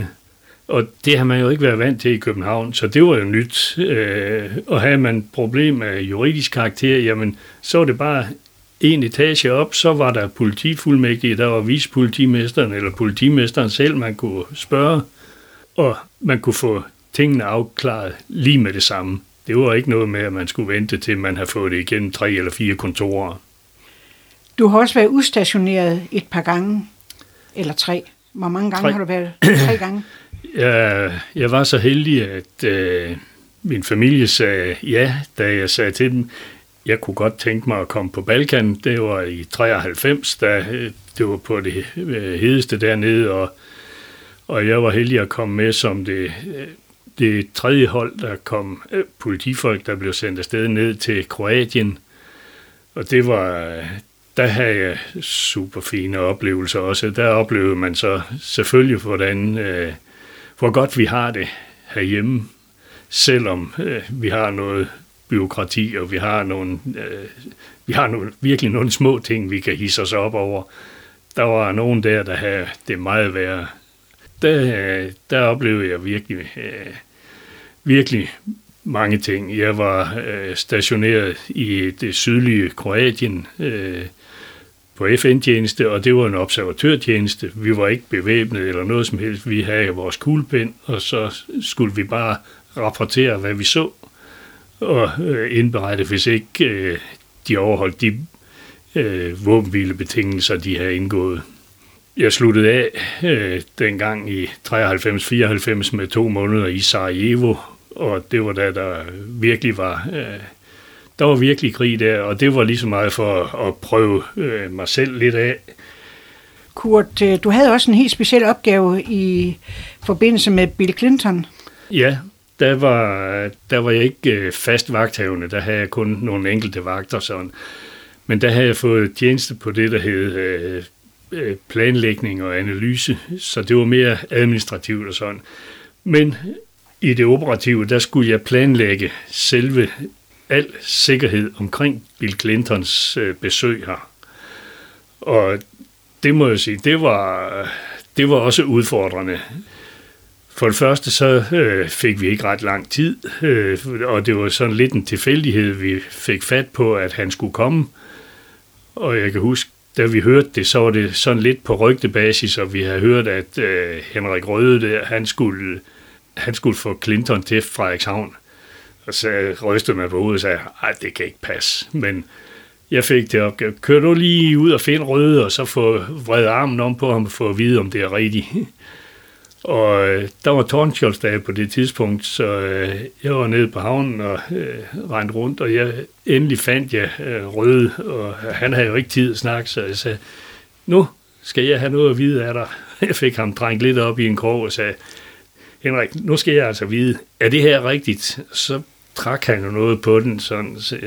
og det har man jo ikke været vant til i København, så det var jo nyt. Øh, og havde man problem af juridisk karakter, jamen så var det bare en etage op, så var der politifuldmægtige, der var vispolitimesteren eller politimesteren selv, man kunne spørge, og man kunne få tingene afklaret lige med det samme. Det var ikke noget med, at man skulle vente til, man har fået det igennem tre eller fire kontorer. Du har også været udstationeret et par gange, eller tre. Hvor mange gange tre. har du været? Tre gange? Jeg, jeg var så heldig, at øh, min familie sagde ja, da jeg sagde til dem, jeg kunne godt tænke mig at komme på Balkan. Det var i 93, da øh, det var på det øh, hedeste dernede, og, og jeg var heldig at komme med som det, øh, det tredje hold, der kom øh, politifolk, der blev sendt afsted ned til Kroatien. Og det var, øh, der havde jeg super fine oplevelser også. Der oplevede man så selvfølgelig, hvordan, hvor godt vi har det herhjemme, selvom vi har noget byråkrati, og vi har nogle, øh, vi har nogle, virkelig nogle små ting, vi kan hisse os op over. Der var nogen der, der havde det meget værre. Der, der oplevede jeg virkelig, øh, virkelig mange ting. Jeg var øh, stationeret i det sydlige Kroatien øh, på FN-tjeneste, og det var en observatørtjeneste. Vi var ikke bevæbnet eller noget som helst. Vi havde vores kuglepind, og så skulle vi bare rapportere, hvad vi så og øh, indberette, hvis ikke øh, de overholdt de øh, våbenhvilebetingelser, de havde indgået. Jeg sluttede af øh, dengang i 93-94 med to måneder i Sarajevo, og det var da der virkelig var... Øh, der var virkelig krig der, og det var lige så meget for at prøve øh, mig selv lidt af. Kurt, øh, du havde også en helt speciel opgave i forbindelse med Bill Clinton. Ja, der var, der var jeg ikke øh, fast vagthavende, der havde jeg kun nogle enkelte vagter sådan. Men der havde jeg fået tjeneste på det, der hed øh, øh, Øh, planlægning og analyse, så det var mere administrativt og sådan. Men i det operative, der skulle jeg planlægge selve al sikkerhed omkring Bill Clintons øh, besøg her. Og det må jeg sige, det var, det var også udfordrende. For det første så øh, fik vi ikke ret lang tid, øh, og det var sådan lidt en tilfældighed, vi fik fat på, at han skulle komme. Og jeg kan huske, da vi hørte det, så var det sådan lidt på rygtebasis, og vi havde hørt, at øh, Henrik Røde, der, han, skulle, han skulle få Clinton til Frederikshavn. Og så rystede man på hovedet og sagde, at det kan ikke passe. Men jeg fik det opgave. Kør du lige ud og find Røde, og så få vred armen om på ham, for at vide, om det er rigtigt. Og øh, der var tårnskjoldsdag på det tidspunkt, så øh, jeg var nede på havnen og øh, rendte rundt, og jeg endelig fandt jeg øh, Røde, og han havde jo ikke tid at snakke, så jeg sagde, nu skal jeg have noget at vide af dig. Jeg fik ham drængt lidt op i en krog og sagde, Henrik, nu skal jeg altså vide, er det her rigtigt? Så trak han jo noget på den, sådan, så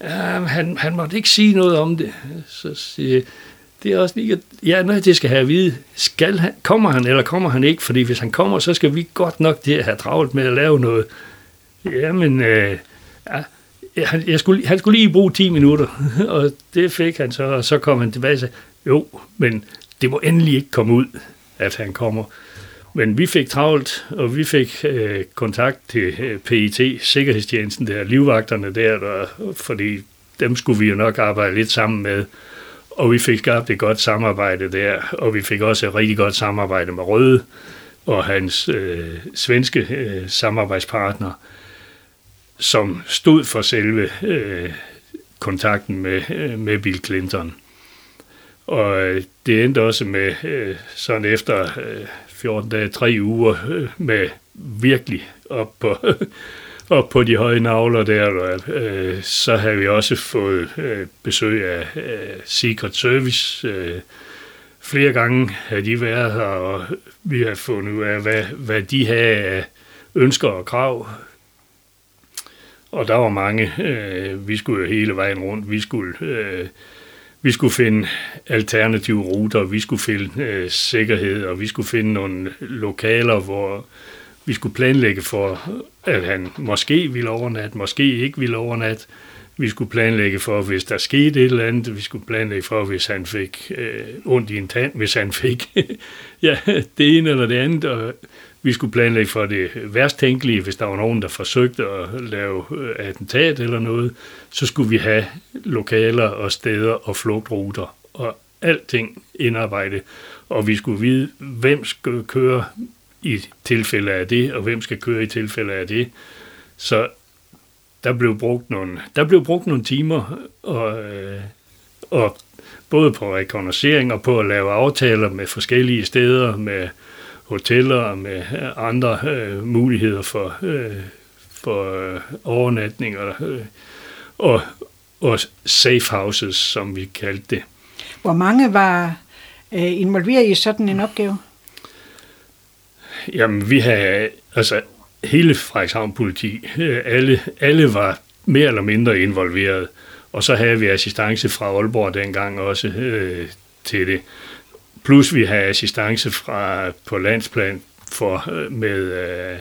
ja, han, han måtte ikke sige noget om det. Så siger det er også lige, ja, når det skal have at vide, skal han, kommer han eller kommer han ikke? Fordi hvis han kommer, så skal vi godt nok det at have travlt med at lave noget. Jamen, øh, ja, han, jeg skulle, han skulle lige bruge 10 minutter, og det fik han så, og så kom han tilbage og sagde, jo, men det må endelig ikke komme ud, at han kommer. Men vi fik travlt, og vi fik øh, kontakt til øh, PIT, Sikkerhedstjenesten der, livvagterne der, der, fordi dem skulle vi jo nok arbejde lidt sammen med. Og vi fik skabt et godt samarbejde der, og vi fik også et rigtig godt samarbejde med Røde og hans øh, svenske øh, samarbejdspartner, som stod for selve øh, kontakten med, øh, med Bill Clinton. Og øh, det endte også med, øh, sådan efter øh, 14 dage, tre uger, øh, med virkelig op på, op på de høje navler der, øh, så har vi også fået øh, besøg af øh, Secret Service. Øh, flere gange har de været her, og vi har fundet ud af, hvad, hvad de har af ønsker og krav. Og der var mange. Øh, vi skulle jo hele vejen rundt. Vi skulle... Øh, vi skulle finde alternative ruter, vi skulle finde øh, sikkerhed, og vi skulle finde nogle lokaler, hvor vi skulle planlægge for, at han måske ville overnatte, måske ikke ville overnatte. Vi skulle planlægge for, hvis der skete et eller andet. Vi skulle planlægge for, hvis han fik øh, ondt i en tand, hvis han fik ja, det ene eller det andet. Og vi skulle planlægge for det værst tænkelige, hvis der var nogen, der forsøgte at lave øh, attentat eller noget. Så skulle vi have lokaler og steder og flugtruter og alting indarbejdet. Og vi skulle vide, hvem skal køre i tilfælde af det, og hvem skal køre i tilfælde af det. Så der blev brugt nogle, der blev brugt nogle timer, og, øh, og både på rekognoscering og på at lave aftaler med forskellige steder, med hoteller og med øh, andre øh, muligheder for, øh, for øh, overnatninger øh, og, og safe houses, som vi kaldte det. Hvor mange var øh, involveret i sådan en opgave? Jamen, vi har, altså, hele Frederikshavn politi, øh, alle, alle var mere eller mindre involveret. Og så havde vi assistance fra Aalborg dengang også øh, til det. Plus vi har assistance fra på landsplan for, øh, med, øh,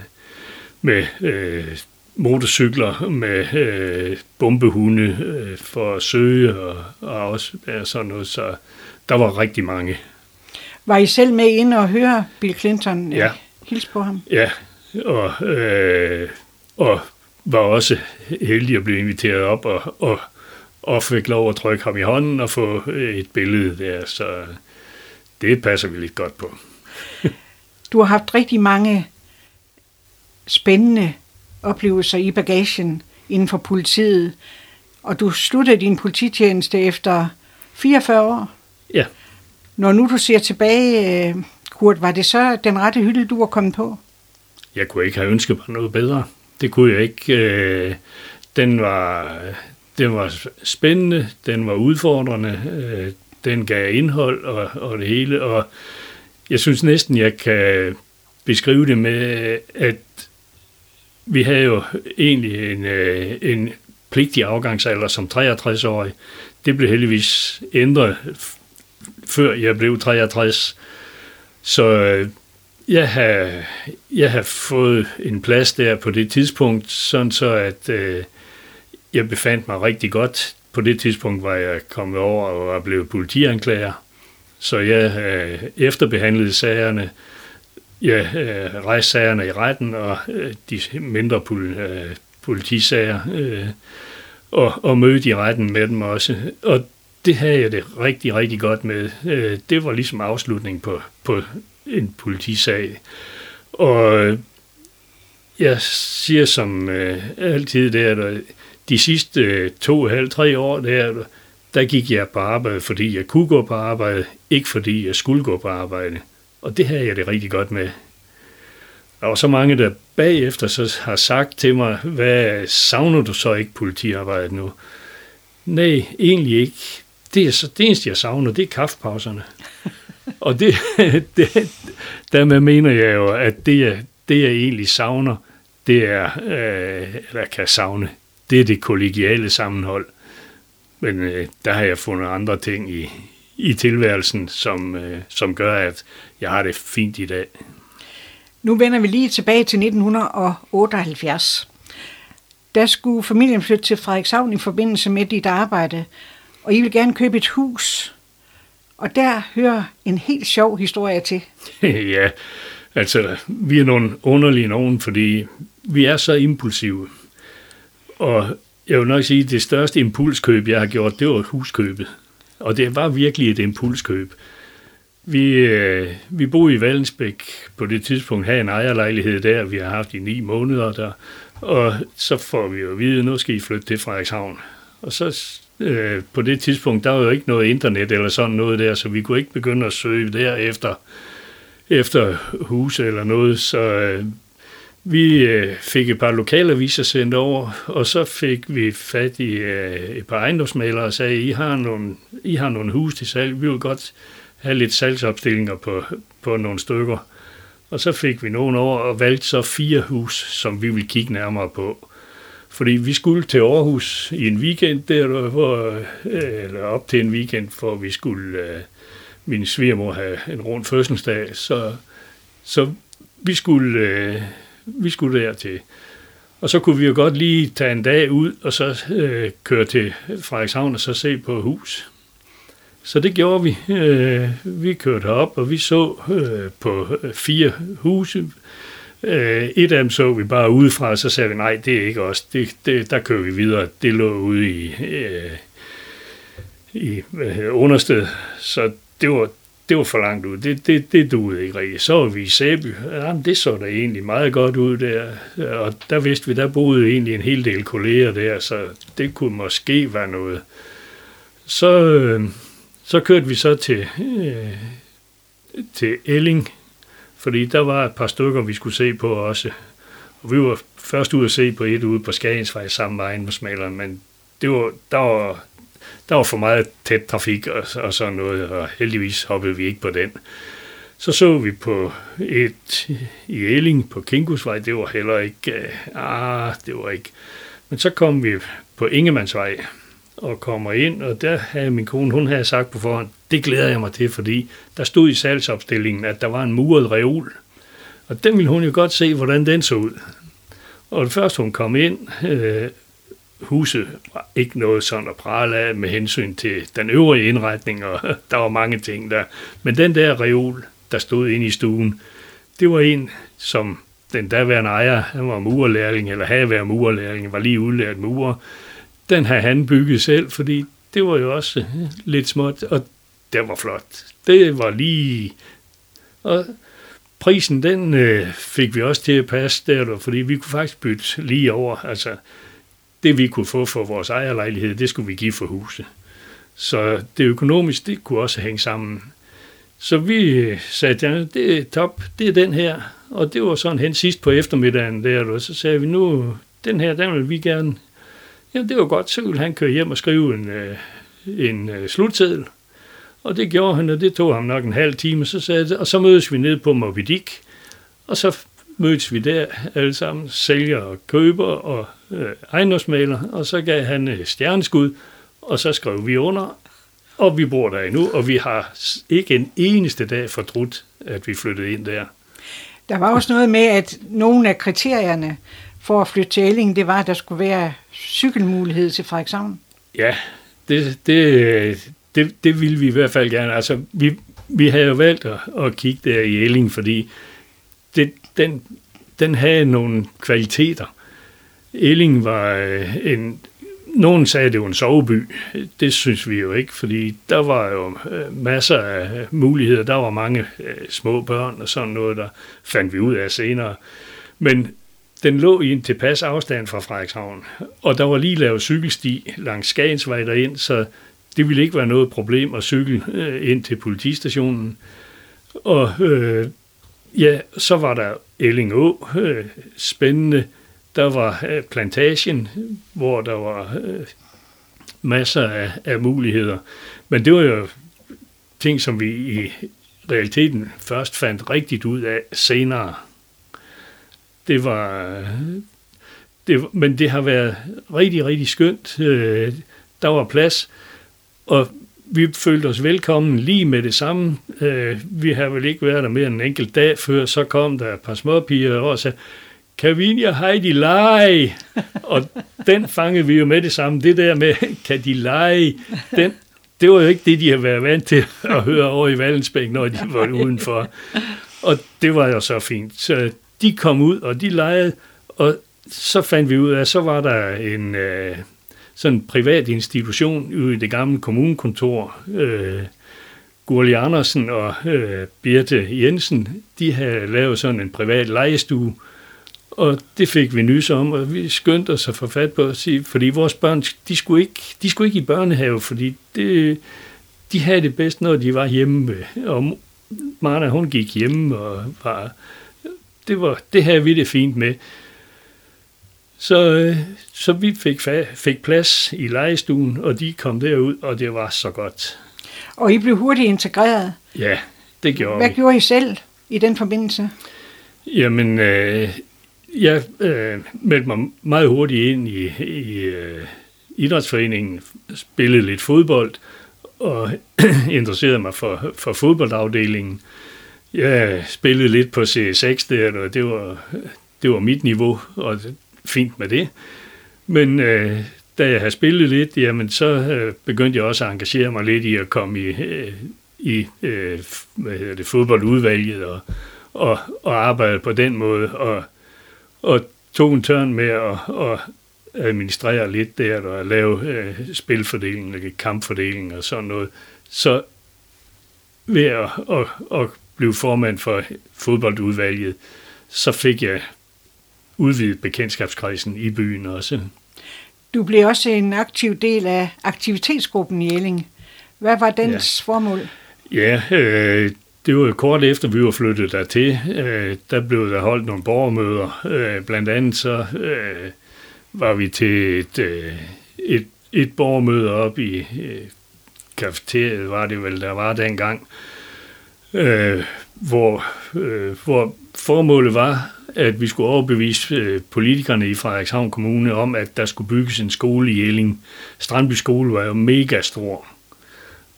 med øh, motorcykler, med øh, bombehunde øh, for at søge og, og også ja, sådan noget. Så der var rigtig mange. Var I selv med inde og høre Bill Clinton? Ja. Hilse på ham? Ja, og, øh, og var også heldig at blive inviteret op og, og, og fik lov at trykke ham i hånden og få et billede der, så det passer vi lidt godt på. du har haft rigtig mange spændende oplevelser i bagagen inden for politiet, og du sluttede din polititjeneste efter 44 år. Ja. Når nu du ser tilbage, Kurt, var det så den rette hylde, du var kommet på? Jeg kunne ikke have ønsket mig noget bedre. Det kunne jeg ikke. Øh, den var, den var spændende, den var udfordrende, øh, den gav indhold og, og det hele, og jeg synes næsten, jeg kan beskrive det med, at vi havde jo egentlig en, øh, en pligtig afgangsalder som 63-årig. Det blev heldigvis ændret, før jeg blev 63. Så øh, jeg har, jeg har fået en plads der på det tidspunkt, sådan så at øh, jeg befandt mig rigtig godt. På det tidspunkt var jeg kommet over og var blevet politianklager, Så jeg øh, efterbehandlede sagerne, jeg øh, rejste sagerne i retten, og øh, de mindre pol, øh, politisager, øh, og, og mødte i retten med dem også. Og det havde jeg det rigtig, rigtig godt med. Øh, det var ligesom afslutning på, på en politisag. Og jeg siger som øh, altid, der, der øh, de sidste øh, to, halv, tre år, der, der gik jeg på arbejde, fordi jeg kunne gå på arbejde, ikke fordi jeg skulle gå på arbejde. Og det havde jeg det rigtig godt med. Der var så mange, der bagefter så har sagt til mig, hvad savner du så ikke politiarbejdet nu? Nej, egentlig ikke. Det, er så, det eneste, jeg savner, det er kaffepauserne. og det, det, dermed mener jeg jo, at det, jeg, det jeg egentlig savner, det er, øh, eller kan savne, det er det kollegiale sammenhold. Men øh, der har jeg fundet andre ting i, i tilværelsen, som, øh, som gør, at jeg har det fint i dag. Nu vender vi lige tilbage til 1978. Der skulle familien flytte til Frederikshavn i forbindelse med dit arbejde, og I vil gerne købe et hus. Og der hører en helt sjov historie til. ja, altså vi er nogle underlige nogen, fordi vi er så impulsive. Og jeg vil nok sige, at det største impulskøb, jeg har gjort, det var huskøbet. Og det var virkelig et impulskøb. Vi, øh, vi boede i Vallensbæk på det tidspunkt, havde en ejerlejlighed der, vi har haft i ni måneder der, og så får vi jo at vide, at nu skal I flytte til Frederikshavn. Og så øh, på det tidspunkt, der var jo ikke noget internet eller sådan noget der, så vi kunne ikke begynde at søge der efter, efter huse eller noget, så øh, vi øh, fik et par lokalaviser sendt over, og så fik vi fat i øh, et par ejendomsmalere og sagde, I har nogle, I har nogle hus til salg, vi vil godt have lidt salgsopstillinger på, på nogle stykker. Og så fik vi nogen over og valgte så fire hus, som vi vil kigge nærmere på. Fordi vi skulle til Aarhus i en weekend der, hvor, øh, eller op til en weekend, for vi skulle, øh, min svigermor have en rund fødselsdag, så, så vi skulle, øh, vi skulle dertil. Og så kunne vi jo godt lige tage en dag ud, og så øh, køre til Frederikshavn og så se på hus. Så det gjorde vi. Øh, vi kørte op, og vi så øh, på øh, fire huse. Øh, et af dem så vi bare udefra, og så sagde vi, nej, det er ikke os. Det, det, der kører vi videre. Det lå ude i, øh, i øh, understed. Så det var, det var for langt ud. Det, det, det duede ikke rigtigt. Så var vi i Sæby. Jamen, det så da egentlig meget godt ud der. Og der vidste vi, der boede egentlig en hel del kolleger der, så det kunne måske være noget. Så, øh, så kørte vi så til, øh, til Elling, fordi der var et par stykker, vi skulle se på også. Og vi var først ude at se på et ude på Skagensvej sammen med ejendomsmaleren, men det var, der, var, der var for meget tæt trafik og, og sådan noget, og heldigvis hoppede vi ikke på den. Så så vi på et i Elling på Kingusvej, det var heller ikke, øh, ah, det var ikke. Men så kom vi på Ingemandsvej, og kommer ind, og der havde min kone, hun havde sagt på forhånd, det glæder jeg mig til, fordi der stod i salgsopstillingen, at der var en muret reol. Og den ville hun jo godt se, hvordan den så ud. Og det første hun kom ind, øh, huset var ikke noget sådan at prale af med hensyn til den øvrige indretning, og der var mange ting der. Men den der reol, der stod inde i stuen, det var en, som den daværende ejer, han var murerlæring, eller havde været murerlæring, var lige udlært murer, den har han bygget selv, fordi det var jo også lidt småt, og det var flot. Det var lige... Og prisen, den øh, fik vi også til at passe der, fordi vi kunne faktisk bytte lige over. Altså, det vi kunne få for vores ejerlejlighed, det skulle vi give for huset. Så det økonomisk, det kunne også hænge sammen. Så vi øh, sagde, ja, det er top, det er den her. Og det var sådan hen sidst på eftermiddagen der, og så sagde vi, nu, den her, den vil vi gerne Jamen, det var godt, så ville han køre hjem og skrive en, øh, en øh, slutseddel. Og det gjorde han, og det tog ham nok en halv time, så sagde det, og så mødes vi ned på Moby Dick, og så mødtes vi der alle sammen, sælger og køber og øh, ejendomsmaler, og så gav han øh, stjerneskud, og så skrev vi under, og vi bor der endnu, og vi har ikke en eneste dag fortrudt, at vi flyttede ind der. Der var også noget med, at nogle af kriterierne for at flytte til Elling, det var, at der skulle være cykelmulighed til Frederikshavn. Ja, det, det, det, det ville vi i hvert fald gerne. Altså, vi, vi havde jo valgt at, at kigge der i Elling, fordi det, den, den havde nogle kvaliteter. Elling var øh, en, nogen sagde, det var en soveby. Det synes vi jo ikke, fordi der var jo øh, masser af muligheder. Der var mange øh, små børn og sådan noget, der fandt vi ud af senere. Men den lå i en tilpas afstand fra Frederikshavn, og der var lige lavet cykelsti langs Skagensvej derind, så det ville ikke være noget problem at cykle øh, ind til politistationen. Og øh, ja, så var der Ellingå, øh, spændende. Der var øh, plantagen, hvor der var øh, masser af, af muligheder. Men det var jo ting, som vi i realiteten først fandt rigtigt ud af senere. Det var, det, men det har været rigtig, rigtig skønt. Øh, der var plads, og vi følte os velkommen lige med det samme. Øh, vi har vel ikke været der mere end en enkelt dag før, så kom der et par småpiger og sagde, kan vi og Heidi lege? og den fangede vi jo med det samme. Det der med, kan de lege? Den, det var jo ikke det, de har været vant til at høre over i Valensbæk, når de var udenfor. Og det var jo så fint. Så de kom ud, og de legede, og så fandt vi ud af, at så var der en øh, sådan privat institution ude i det gamle kommunekontor. Øh, Gurli Andersen og øh, Birte Jensen, de havde lavet sådan en privat legestue, og det fik vi nys om, og vi skyndte os at få fat på at sige, fordi vores børn, de skulle ikke, de skulle ikke i børnehave, fordi det, de havde det bedst, når de var hjemme. Og Marna, hun gik hjemme og var det, var, det havde vi det fint med. Så, øh, så vi fik, fik plads i legestuen, og de kom derud, og det var så godt. Og I blev hurtigt integreret? Ja, det gjorde Hvad vi. gjorde I selv i den forbindelse? Jamen, øh, jeg øh, meldte mig meget hurtigt ind i, i øh, idrætsforeningen, spillede lidt fodbold, og interesserede mig for, for fodboldafdelingen. Jeg spillede lidt på C6 der, og det var, det var mit niveau, og fint med det. Men øh, da jeg havde spillet lidt, jamen så øh, begyndte jeg også at engagere mig lidt i at komme i, øh, i øh, hvad hedder det, fodboldudvalget og, og, og arbejde på den måde, og, og tog en tørn med at, at administrere lidt der, og lave øh, spilfordeling, kampfordeling og sådan noget. Så ved at, at, at blev formand for fodboldudvalget, så fik jeg udvidet bekendtskabskredsen i byen også. Du blev også en aktiv del af aktivitetsgruppen i Elling. Hvad var dens ja. formål? Ja, øh, det var jo kort efter, vi var flyttet dertil. Øh, der blev der holdt nogle borgermøder. Øh, blandt andet så øh, var vi til et, øh, et, et borgermøde op i øh, kafeteriet, var det vel, der var dengang, øh, Øh, hvor, øh, hvor formålet var, at vi skulle overbevise øh, politikerne i Frederikshavn Kommune om, at der skulle bygges en skole i Jelling. Strandby skole var jo mega stor.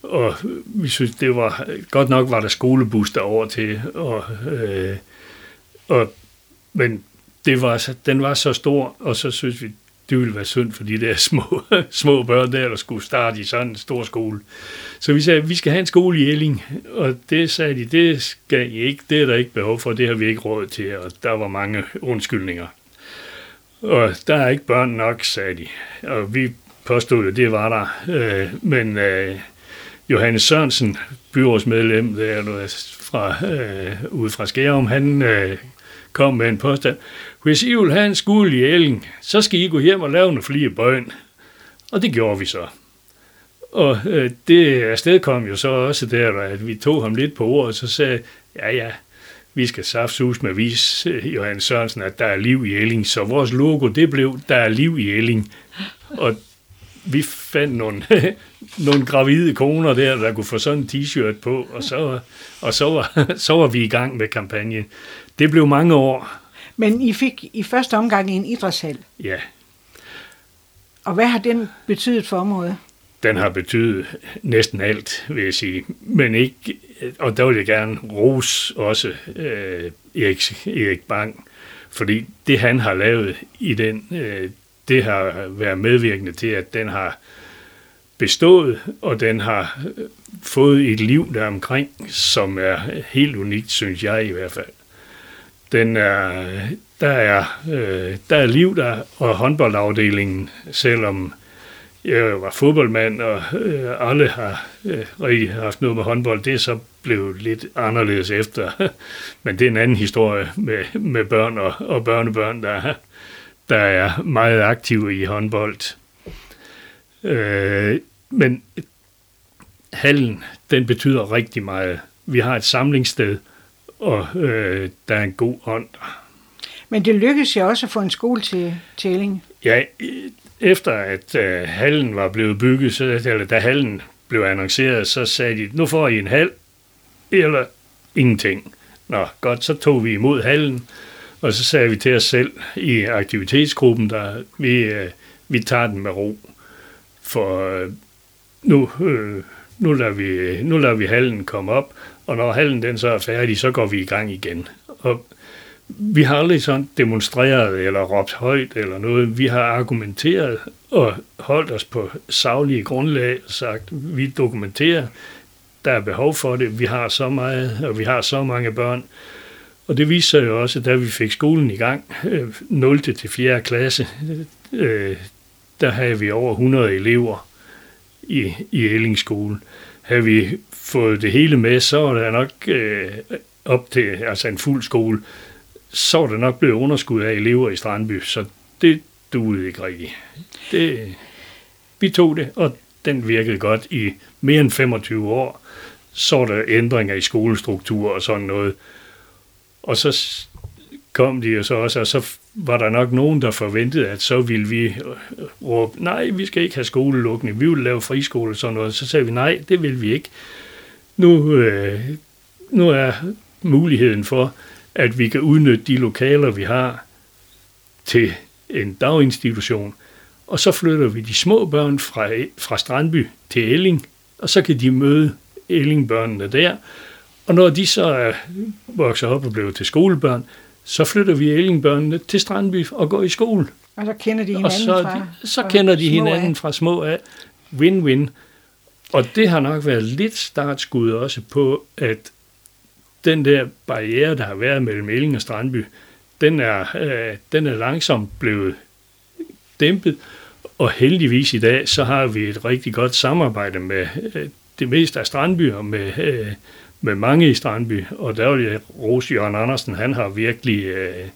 Og vi synes, det var, godt nok var der skolebus derover til, og, øh, og, men det var, den var så stor, og så synes vi, det ville være synd for de der små, små børn der, der skulle starte i sådan en stor skole. Så vi sagde, at vi skal have en skole i Elling, og det sagde de, det skal I ikke, det er der ikke behov for, det har vi ikke råd til, og der var mange undskyldninger. Og der er ikke børn nok, sagde de. Og vi påstod, jo, det var der. Øh, men øh, Johannes Sørensen, byrådsmedlem der fra, øh, ude fra Skærum, han øh, kom med en påstand. Hvis I vil have en skole i Elling, så skal I gå hjem og lave nogle flere bøn. Og det gjorde vi så. Og øh, det afsted kom jo så også der, at vi tog ham lidt på ordet, og så sagde ja ja, vi skal saftsus med vise øh, Johan Sørensen, at der er liv i Elling. Så vores logo, det blev, der er liv i Elling. Og vi fandt nogle, nogle gravide koner der, der kunne få sådan en t-shirt på, og så, og så, var, så var vi i gang med kampagnen. Det blev mange år. Men I fik i første omgang en idrætshal. Ja. Og hvad har den betydet for området? Den har betydet næsten alt, vil jeg sige. Men ikke, og der vil jeg gerne rose også øh, Erik, Erik Bang, fordi det han har lavet i den, øh, det har været medvirkende til, at den har bestået, og den har fået et liv der omkring, som er helt unikt, synes jeg i hvert fald. Den er, der, er, øh, der er liv der, og håndboldafdelingen, selvom jeg var fodboldmand, og øh, alle har øh, rigtig haft noget med håndbold, det er så blevet lidt anderledes efter. Men det er en anden historie med, med børn og, og børnebørn, der, der er meget aktive i håndbold. Øh, men hallen, den betyder rigtig meget. Vi har et samlingssted, og øh, der er en god ånd. Men det lykkedes jo også at få en skole til Tælling. Ja, efter at øh, hallen var blevet bygget, så, eller da hallen blev annonceret, så sagde de, nu får I en hal, eller ingenting. Nå, godt, så tog vi imod hallen, og så sagde vi til os selv i aktivitetsgruppen, der vi, øh, vi tager den med ro. For øh, nu, øh, nu, lader vi, nu lader vi hallen komme op, og når hallen den så er færdig, så går vi i gang igen. Og vi har aldrig sådan demonstreret eller råbt højt eller noget. Vi har argumenteret og holdt os på savlige grundlag og sagt, vi dokumenterer, der er behov for det, vi har så meget, og vi har så mange børn. Og det viser sig jo også, da vi fik skolen i gang, øh, 0. Til 4. klasse, øh, der havde vi over 100 elever i, i Elling havde vi fået det hele med, så var der nok øh, op til altså en fuld skole, så var der nok blevet underskud af elever i Strandby, så det duede ikke rigtigt. Det, vi tog det, og den virkede godt i mere end 25 år. Så var der ændringer i skolestruktur og sådan noget. Og så kom de jo så også, og så var der nok nogen, der forventede, at så ville vi øh, råbe, nej, vi skal ikke have skolelukning, vi vil lave friskole og sådan noget. Så sagde vi, nej, det vil vi ikke. Nu, øh, nu er muligheden for, at vi kan udnytte de lokaler, vi har, til en daginstitution, og så flytter vi de små børn fra, fra Strandby til Elling, og så kan de møde Ellingbørnene der, og når de så er vokset op og blevet til skolebørn, så flytter vi Ellingbørnene til Strandby og går i skole. Og så kender de hinanden og så, fra, så kender de hinanden af. fra små af. Win-win. Og det har nok været lidt startskud også på, at den der barriere, der har været mellem Elling og Strandby, den er, øh, den er langsomt blevet dæmpet, og heldigvis i dag, så har vi et rigtig godt samarbejde med øh, det meste af Strandby og med, øh, med mange i Strandby, og der vil jeg rose Jørgen Andersen, han har virkelig, øh,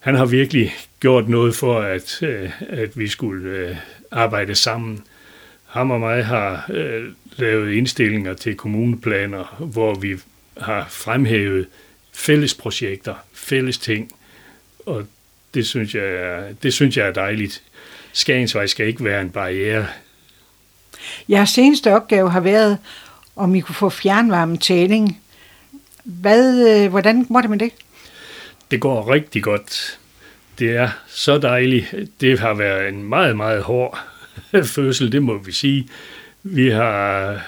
han har virkelig gjort noget for, at, øh, at vi skulle øh, arbejde sammen. Ham og mig har øh, lavet indstillinger til kommuneplaner, hvor vi har fremhævet fælles projekter, fælles ting, og det synes jeg er, det synes jeg er dejligt. Skagensvej skal ikke være en barriere. Jeres seneste opgave har været, om I kunne få fjernvarmetæling. Hvad, øh, hvordan går det med det? Det går rigtig godt. Det er så dejligt. Det har været en meget, meget hård fødsel, det må vi sige. Vi har,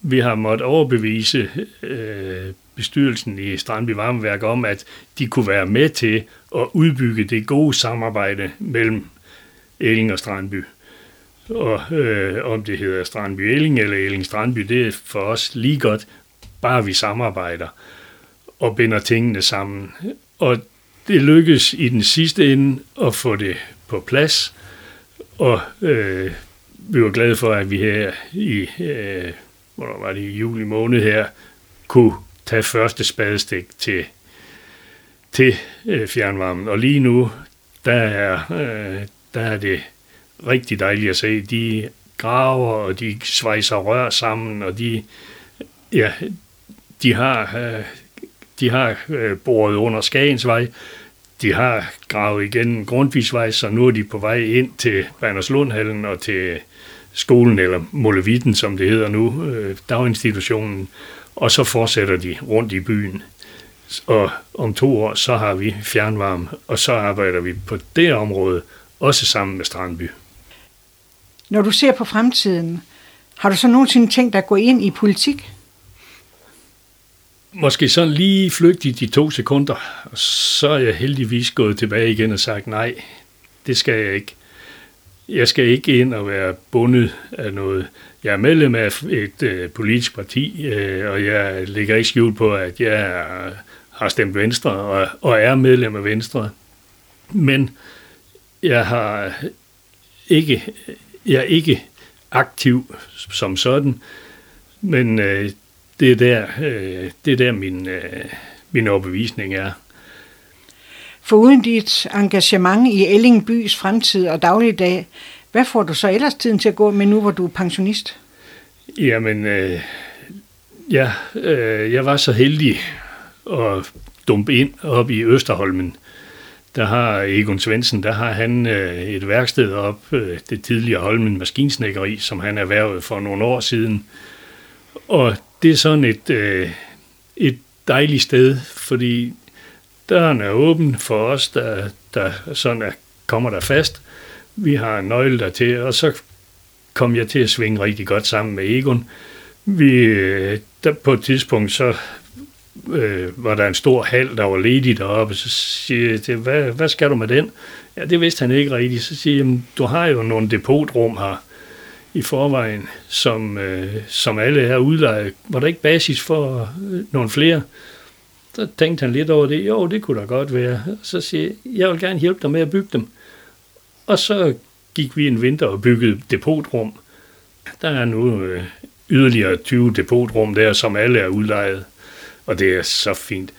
vi har måttet overbevise øh, bestyrelsen i Strandby Varmeværk om, at de kunne være med til at udbygge det gode samarbejde mellem Elling og Strandby. Og øh, om det hedder Strandby Elling eller Elling Strandby, det er for os lige godt, bare vi samarbejder og binder tingene sammen. Og det lykkes i den sidste ende at få det på plads, og øh, vi var glade for, at vi her i, øh, hvornår var det, i juli måned her, kunne tage første spadestik til, til øh, fjernvarmen. Og lige nu, der er, øh, der er det rigtig dejligt at se. De graver, og de svejser rør sammen, og de, ja, de har, øh, de har øh, boret under Skagensvej, de har gravet igen Grundtvigsvej, så nu er de på vej ind til Banderslundhallen og til skolen, eller Molevitten, som det hedder nu, øh, daginstitutionen, og så fortsætter de rundt i byen. Og om to år, så har vi fjernvarme, og så arbejder vi på det område, også sammen med Strandby. Når du ser på fremtiden, har du så nogensinde tænkt at gå ind i politik? Måske sådan lige flygtigt de to sekunder, og så er jeg heldigvis gået tilbage igen og sagt, nej, det skal jeg ikke. jeg skal ikke ind og være bundet af noget. Jeg er medlem af et øh, politisk parti, øh, og jeg ligger ikke skjult på, at jeg er, har stemt Venstre og, og er medlem af Venstre. Men jeg har ikke, jeg er ikke aktiv som sådan, men øh, det er der, øh, det er der min, øh, min overbevisning er. Foruden dit engagement i Elling bys fremtid og dagligdag, hvad får du så ellers tiden til at gå med nu, hvor du er pensionist? Jamen, øh, ja, øh, jeg var så heldig at dumpe ind op i Østerholmen. Der har Egon Svendsen, der har han øh, et værksted op, øh, det tidligere Holmen Maskinsnækkeri, som han erhvervede for nogle år siden. Og det er sådan et, øh, et dejligt sted, fordi døren er åben for os, der, der sådan er, kommer der fast. Vi har en nøgle der til, og så kom jeg til at svinge rigtig godt sammen med Egon. Vi, øh, der, på et tidspunkt, så øh, var der en stor hal, der var ledig deroppe, så siger jeg til, hvad, hvad skal du med den? Ja, det vidste han ikke rigtigt. Så siger jeg, du har jo nogle depotrum her i forvejen, som, øh, som alle er udlejet. Var der ikke basis for øh, nogle flere? Så tænkte han lidt over det. Jo, det kunne da godt være. Så siger jeg, jeg vil gerne hjælpe dig med at bygge dem. Og så gik vi en vinter og byggede depotrum. Der er nu øh, yderligere 20 depotrum der, som alle er udlejet. Og det er så fint.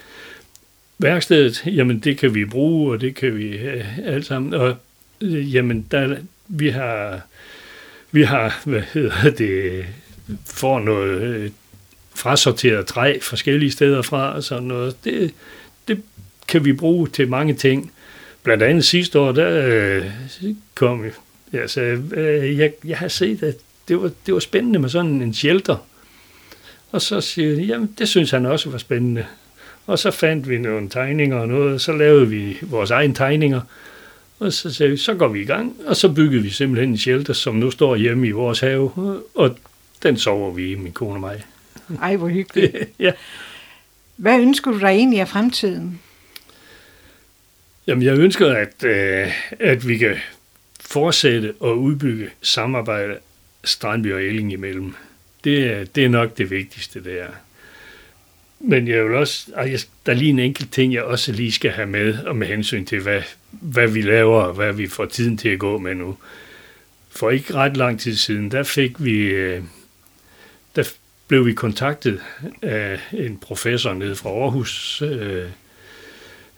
Værkstedet, jamen det kan vi bruge, og det kan vi øh, alt sammen. Og øh, jamen, der, vi har, vi har, hvad hedder det, får noget øh, frasorteret træ forskellige steder fra og sådan noget. Det, det kan vi bruge til mange ting. Blandt andet sidste år, der øh, kom jeg altså, øh, jeg, jeg har set, at det var, det var spændende med sådan en shelter. Og så siger jeg, jamen det synes han også var spændende. Og så fandt vi nogle tegninger og noget, og så lavede vi vores egne tegninger. Og så sagde vi, så går vi i gang, og så byggede vi simpelthen en shelter, som nu står hjemme i vores have, og den sover vi i, min kone og mig. Ej, hvor hyggeligt. ja. Hvad ønsker du dig egentlig af fremtiden? Jamen, jeg ønsker, at, øh, at vi kan fortsætte og udbygge samarbejde Strandby og Elling imellem. Det det er nok det vigtigste, det er. Men jeg vil også, der er lige en enkelt ting, jeg også lige skal have med, og med hensyn til, hvad, hvad vi laver, og hvad vi får tiden til at gå med nu. For ikke ret lang tid siden, der fik vi, øh, der blev vi kontaktet af en professor nede fra Aarhus, øh,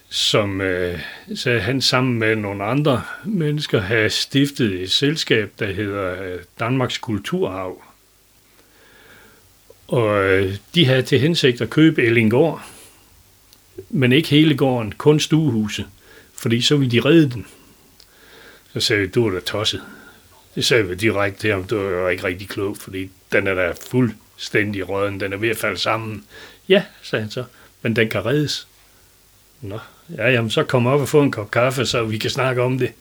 som øh, han sammen med nogle andre mennesker havde stiftet et selskab, der hedder øh, Danmarks Kulturarv. Og øh, de havde til hensigt at købe Ellingård, men ikke hele gården, kun stuehuse, fordi så ville de redde den. Så sagde vi, du er da tosset. Det sagde vi direkte til ham, du er ikke rigtig klog, fordi den er da fuldstændig røden, den er ved at falde sammen. Ja, sagde han så, men den kan reddes. Nå, ja, jamen så kom op og få en kop kaffe, så vi kan snakke om det.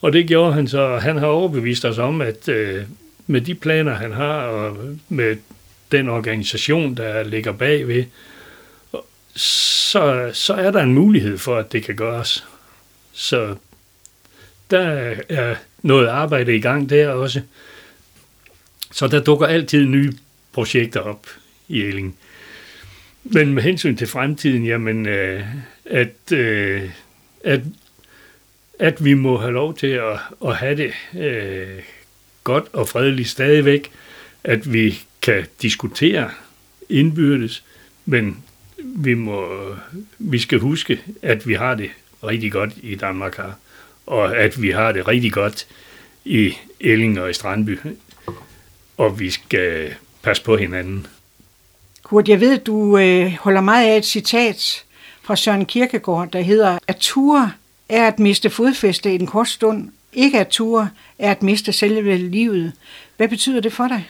Og det gjorde han så, og han har overbevist os om, at øh, med de planer, han har, og med den organisation, der ligger bagved, så, så er der en mulighed for, at det kan gøres. Så der er noget arbejde i gang der også. Så der dukker altid nye projekter op i Elling. Men med hensyn til fremtiden, jamen, øh, at, øh, at, at vi må have lov til at, at have det øh, godt og fredeligt stadigvæk, at vi kan diskutere indbyrdes, men vi, må, vi skal huske, at vi har det rigtig godt i Danmark her, og at vi har det rigtig godt i Elling og i Strandby, og vi skal passe på hinanden. Kurt, jeg ved, du øh, holder meget af et citat fra Søren Kierkegaard, der hedder, at ture er at miste fodfæste i en kort stund, ikke at ture er at miste selve livet. Hvad betyder det for dig?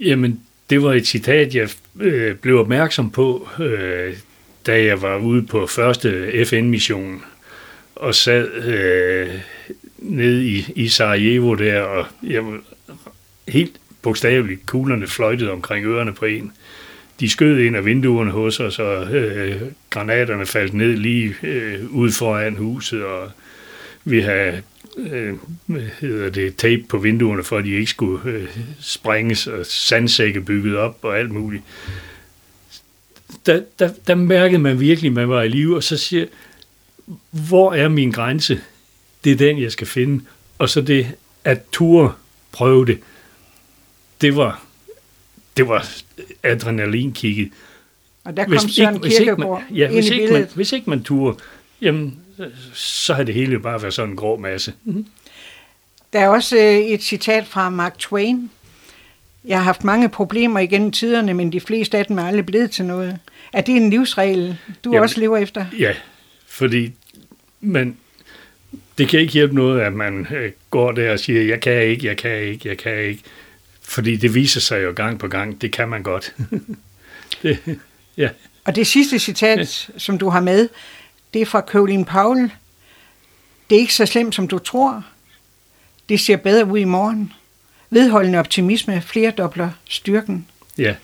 Jamen, det var et citat, jeg øh, blev opmærksom på, øh, da jeg var ude på første FN-mission og sad øh, nede i, i Sarajevo der, og jeg var helt bogstaveligt, kuglerne fløjtede omkring ørerne på en. De skød ind af vinduerne hos os, og øh, granaterne faldt ned lige øh, ud foran huset, og vi havde øh, hedder det, tape på vinduerne, for at de ikke skulle øh, sprænges, og sandsække bygget op og alt muligt. Der, der, der mærkede man virkelig, at man var i live, og så siger hvor er min grænse? Det er den, jeg skal finde. Og så det, at ture prøve det, det var, det var adrenalinkigget. Og der kom hvis Søren ikke, hvis ikke man, ja, hvis ikke, man, hvis ikke man turde, jamen, så har det hele jo bare været sådan en grå masse. Mm-hmm. Der er også øh, et citat fra Mark Twain. Jeg har haft mange problemer igennem tiderne, men de fleste af dem er aldrig blevet til noget. Er det en livsregel, du jamen, også lever efter? Ja, fordi man, det kan ikke hjælpe noget, at man øh, går der og siger, jeg kan ikke, jeg kan ikke, jeg kan ikke. Fordi det viser sig jo gang på gang, det kan man godt. det, ja. Og det sidste citat, ja. som du har med, det er fra Colin Powell. Det er ikke så slemt, som du tror. Det ser bedre ud i morgen. Vedholdende optimisme dobler styrken. Ja.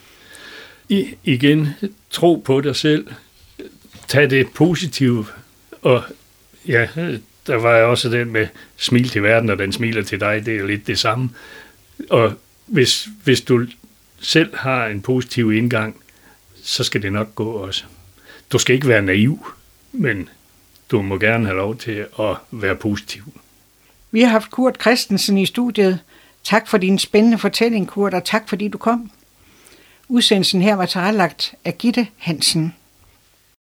I, igen, tro på dig selv. Tag det positive, og ja, der var også den med smil til verden, og den smiler til dig, det er lidt det samme. Og hvis, hvis du selv har en positiv indgang, så skal det nok gå også. Du skal ikke være naiv, men du må gerne have lov til at være positiv. Vi har haft Kurt Christensen i studiet. Tak for din spændende fortælling, Kurt, og tak fordi du kom. Udsendelsen her var tilrettelagt af Gitte Hansen.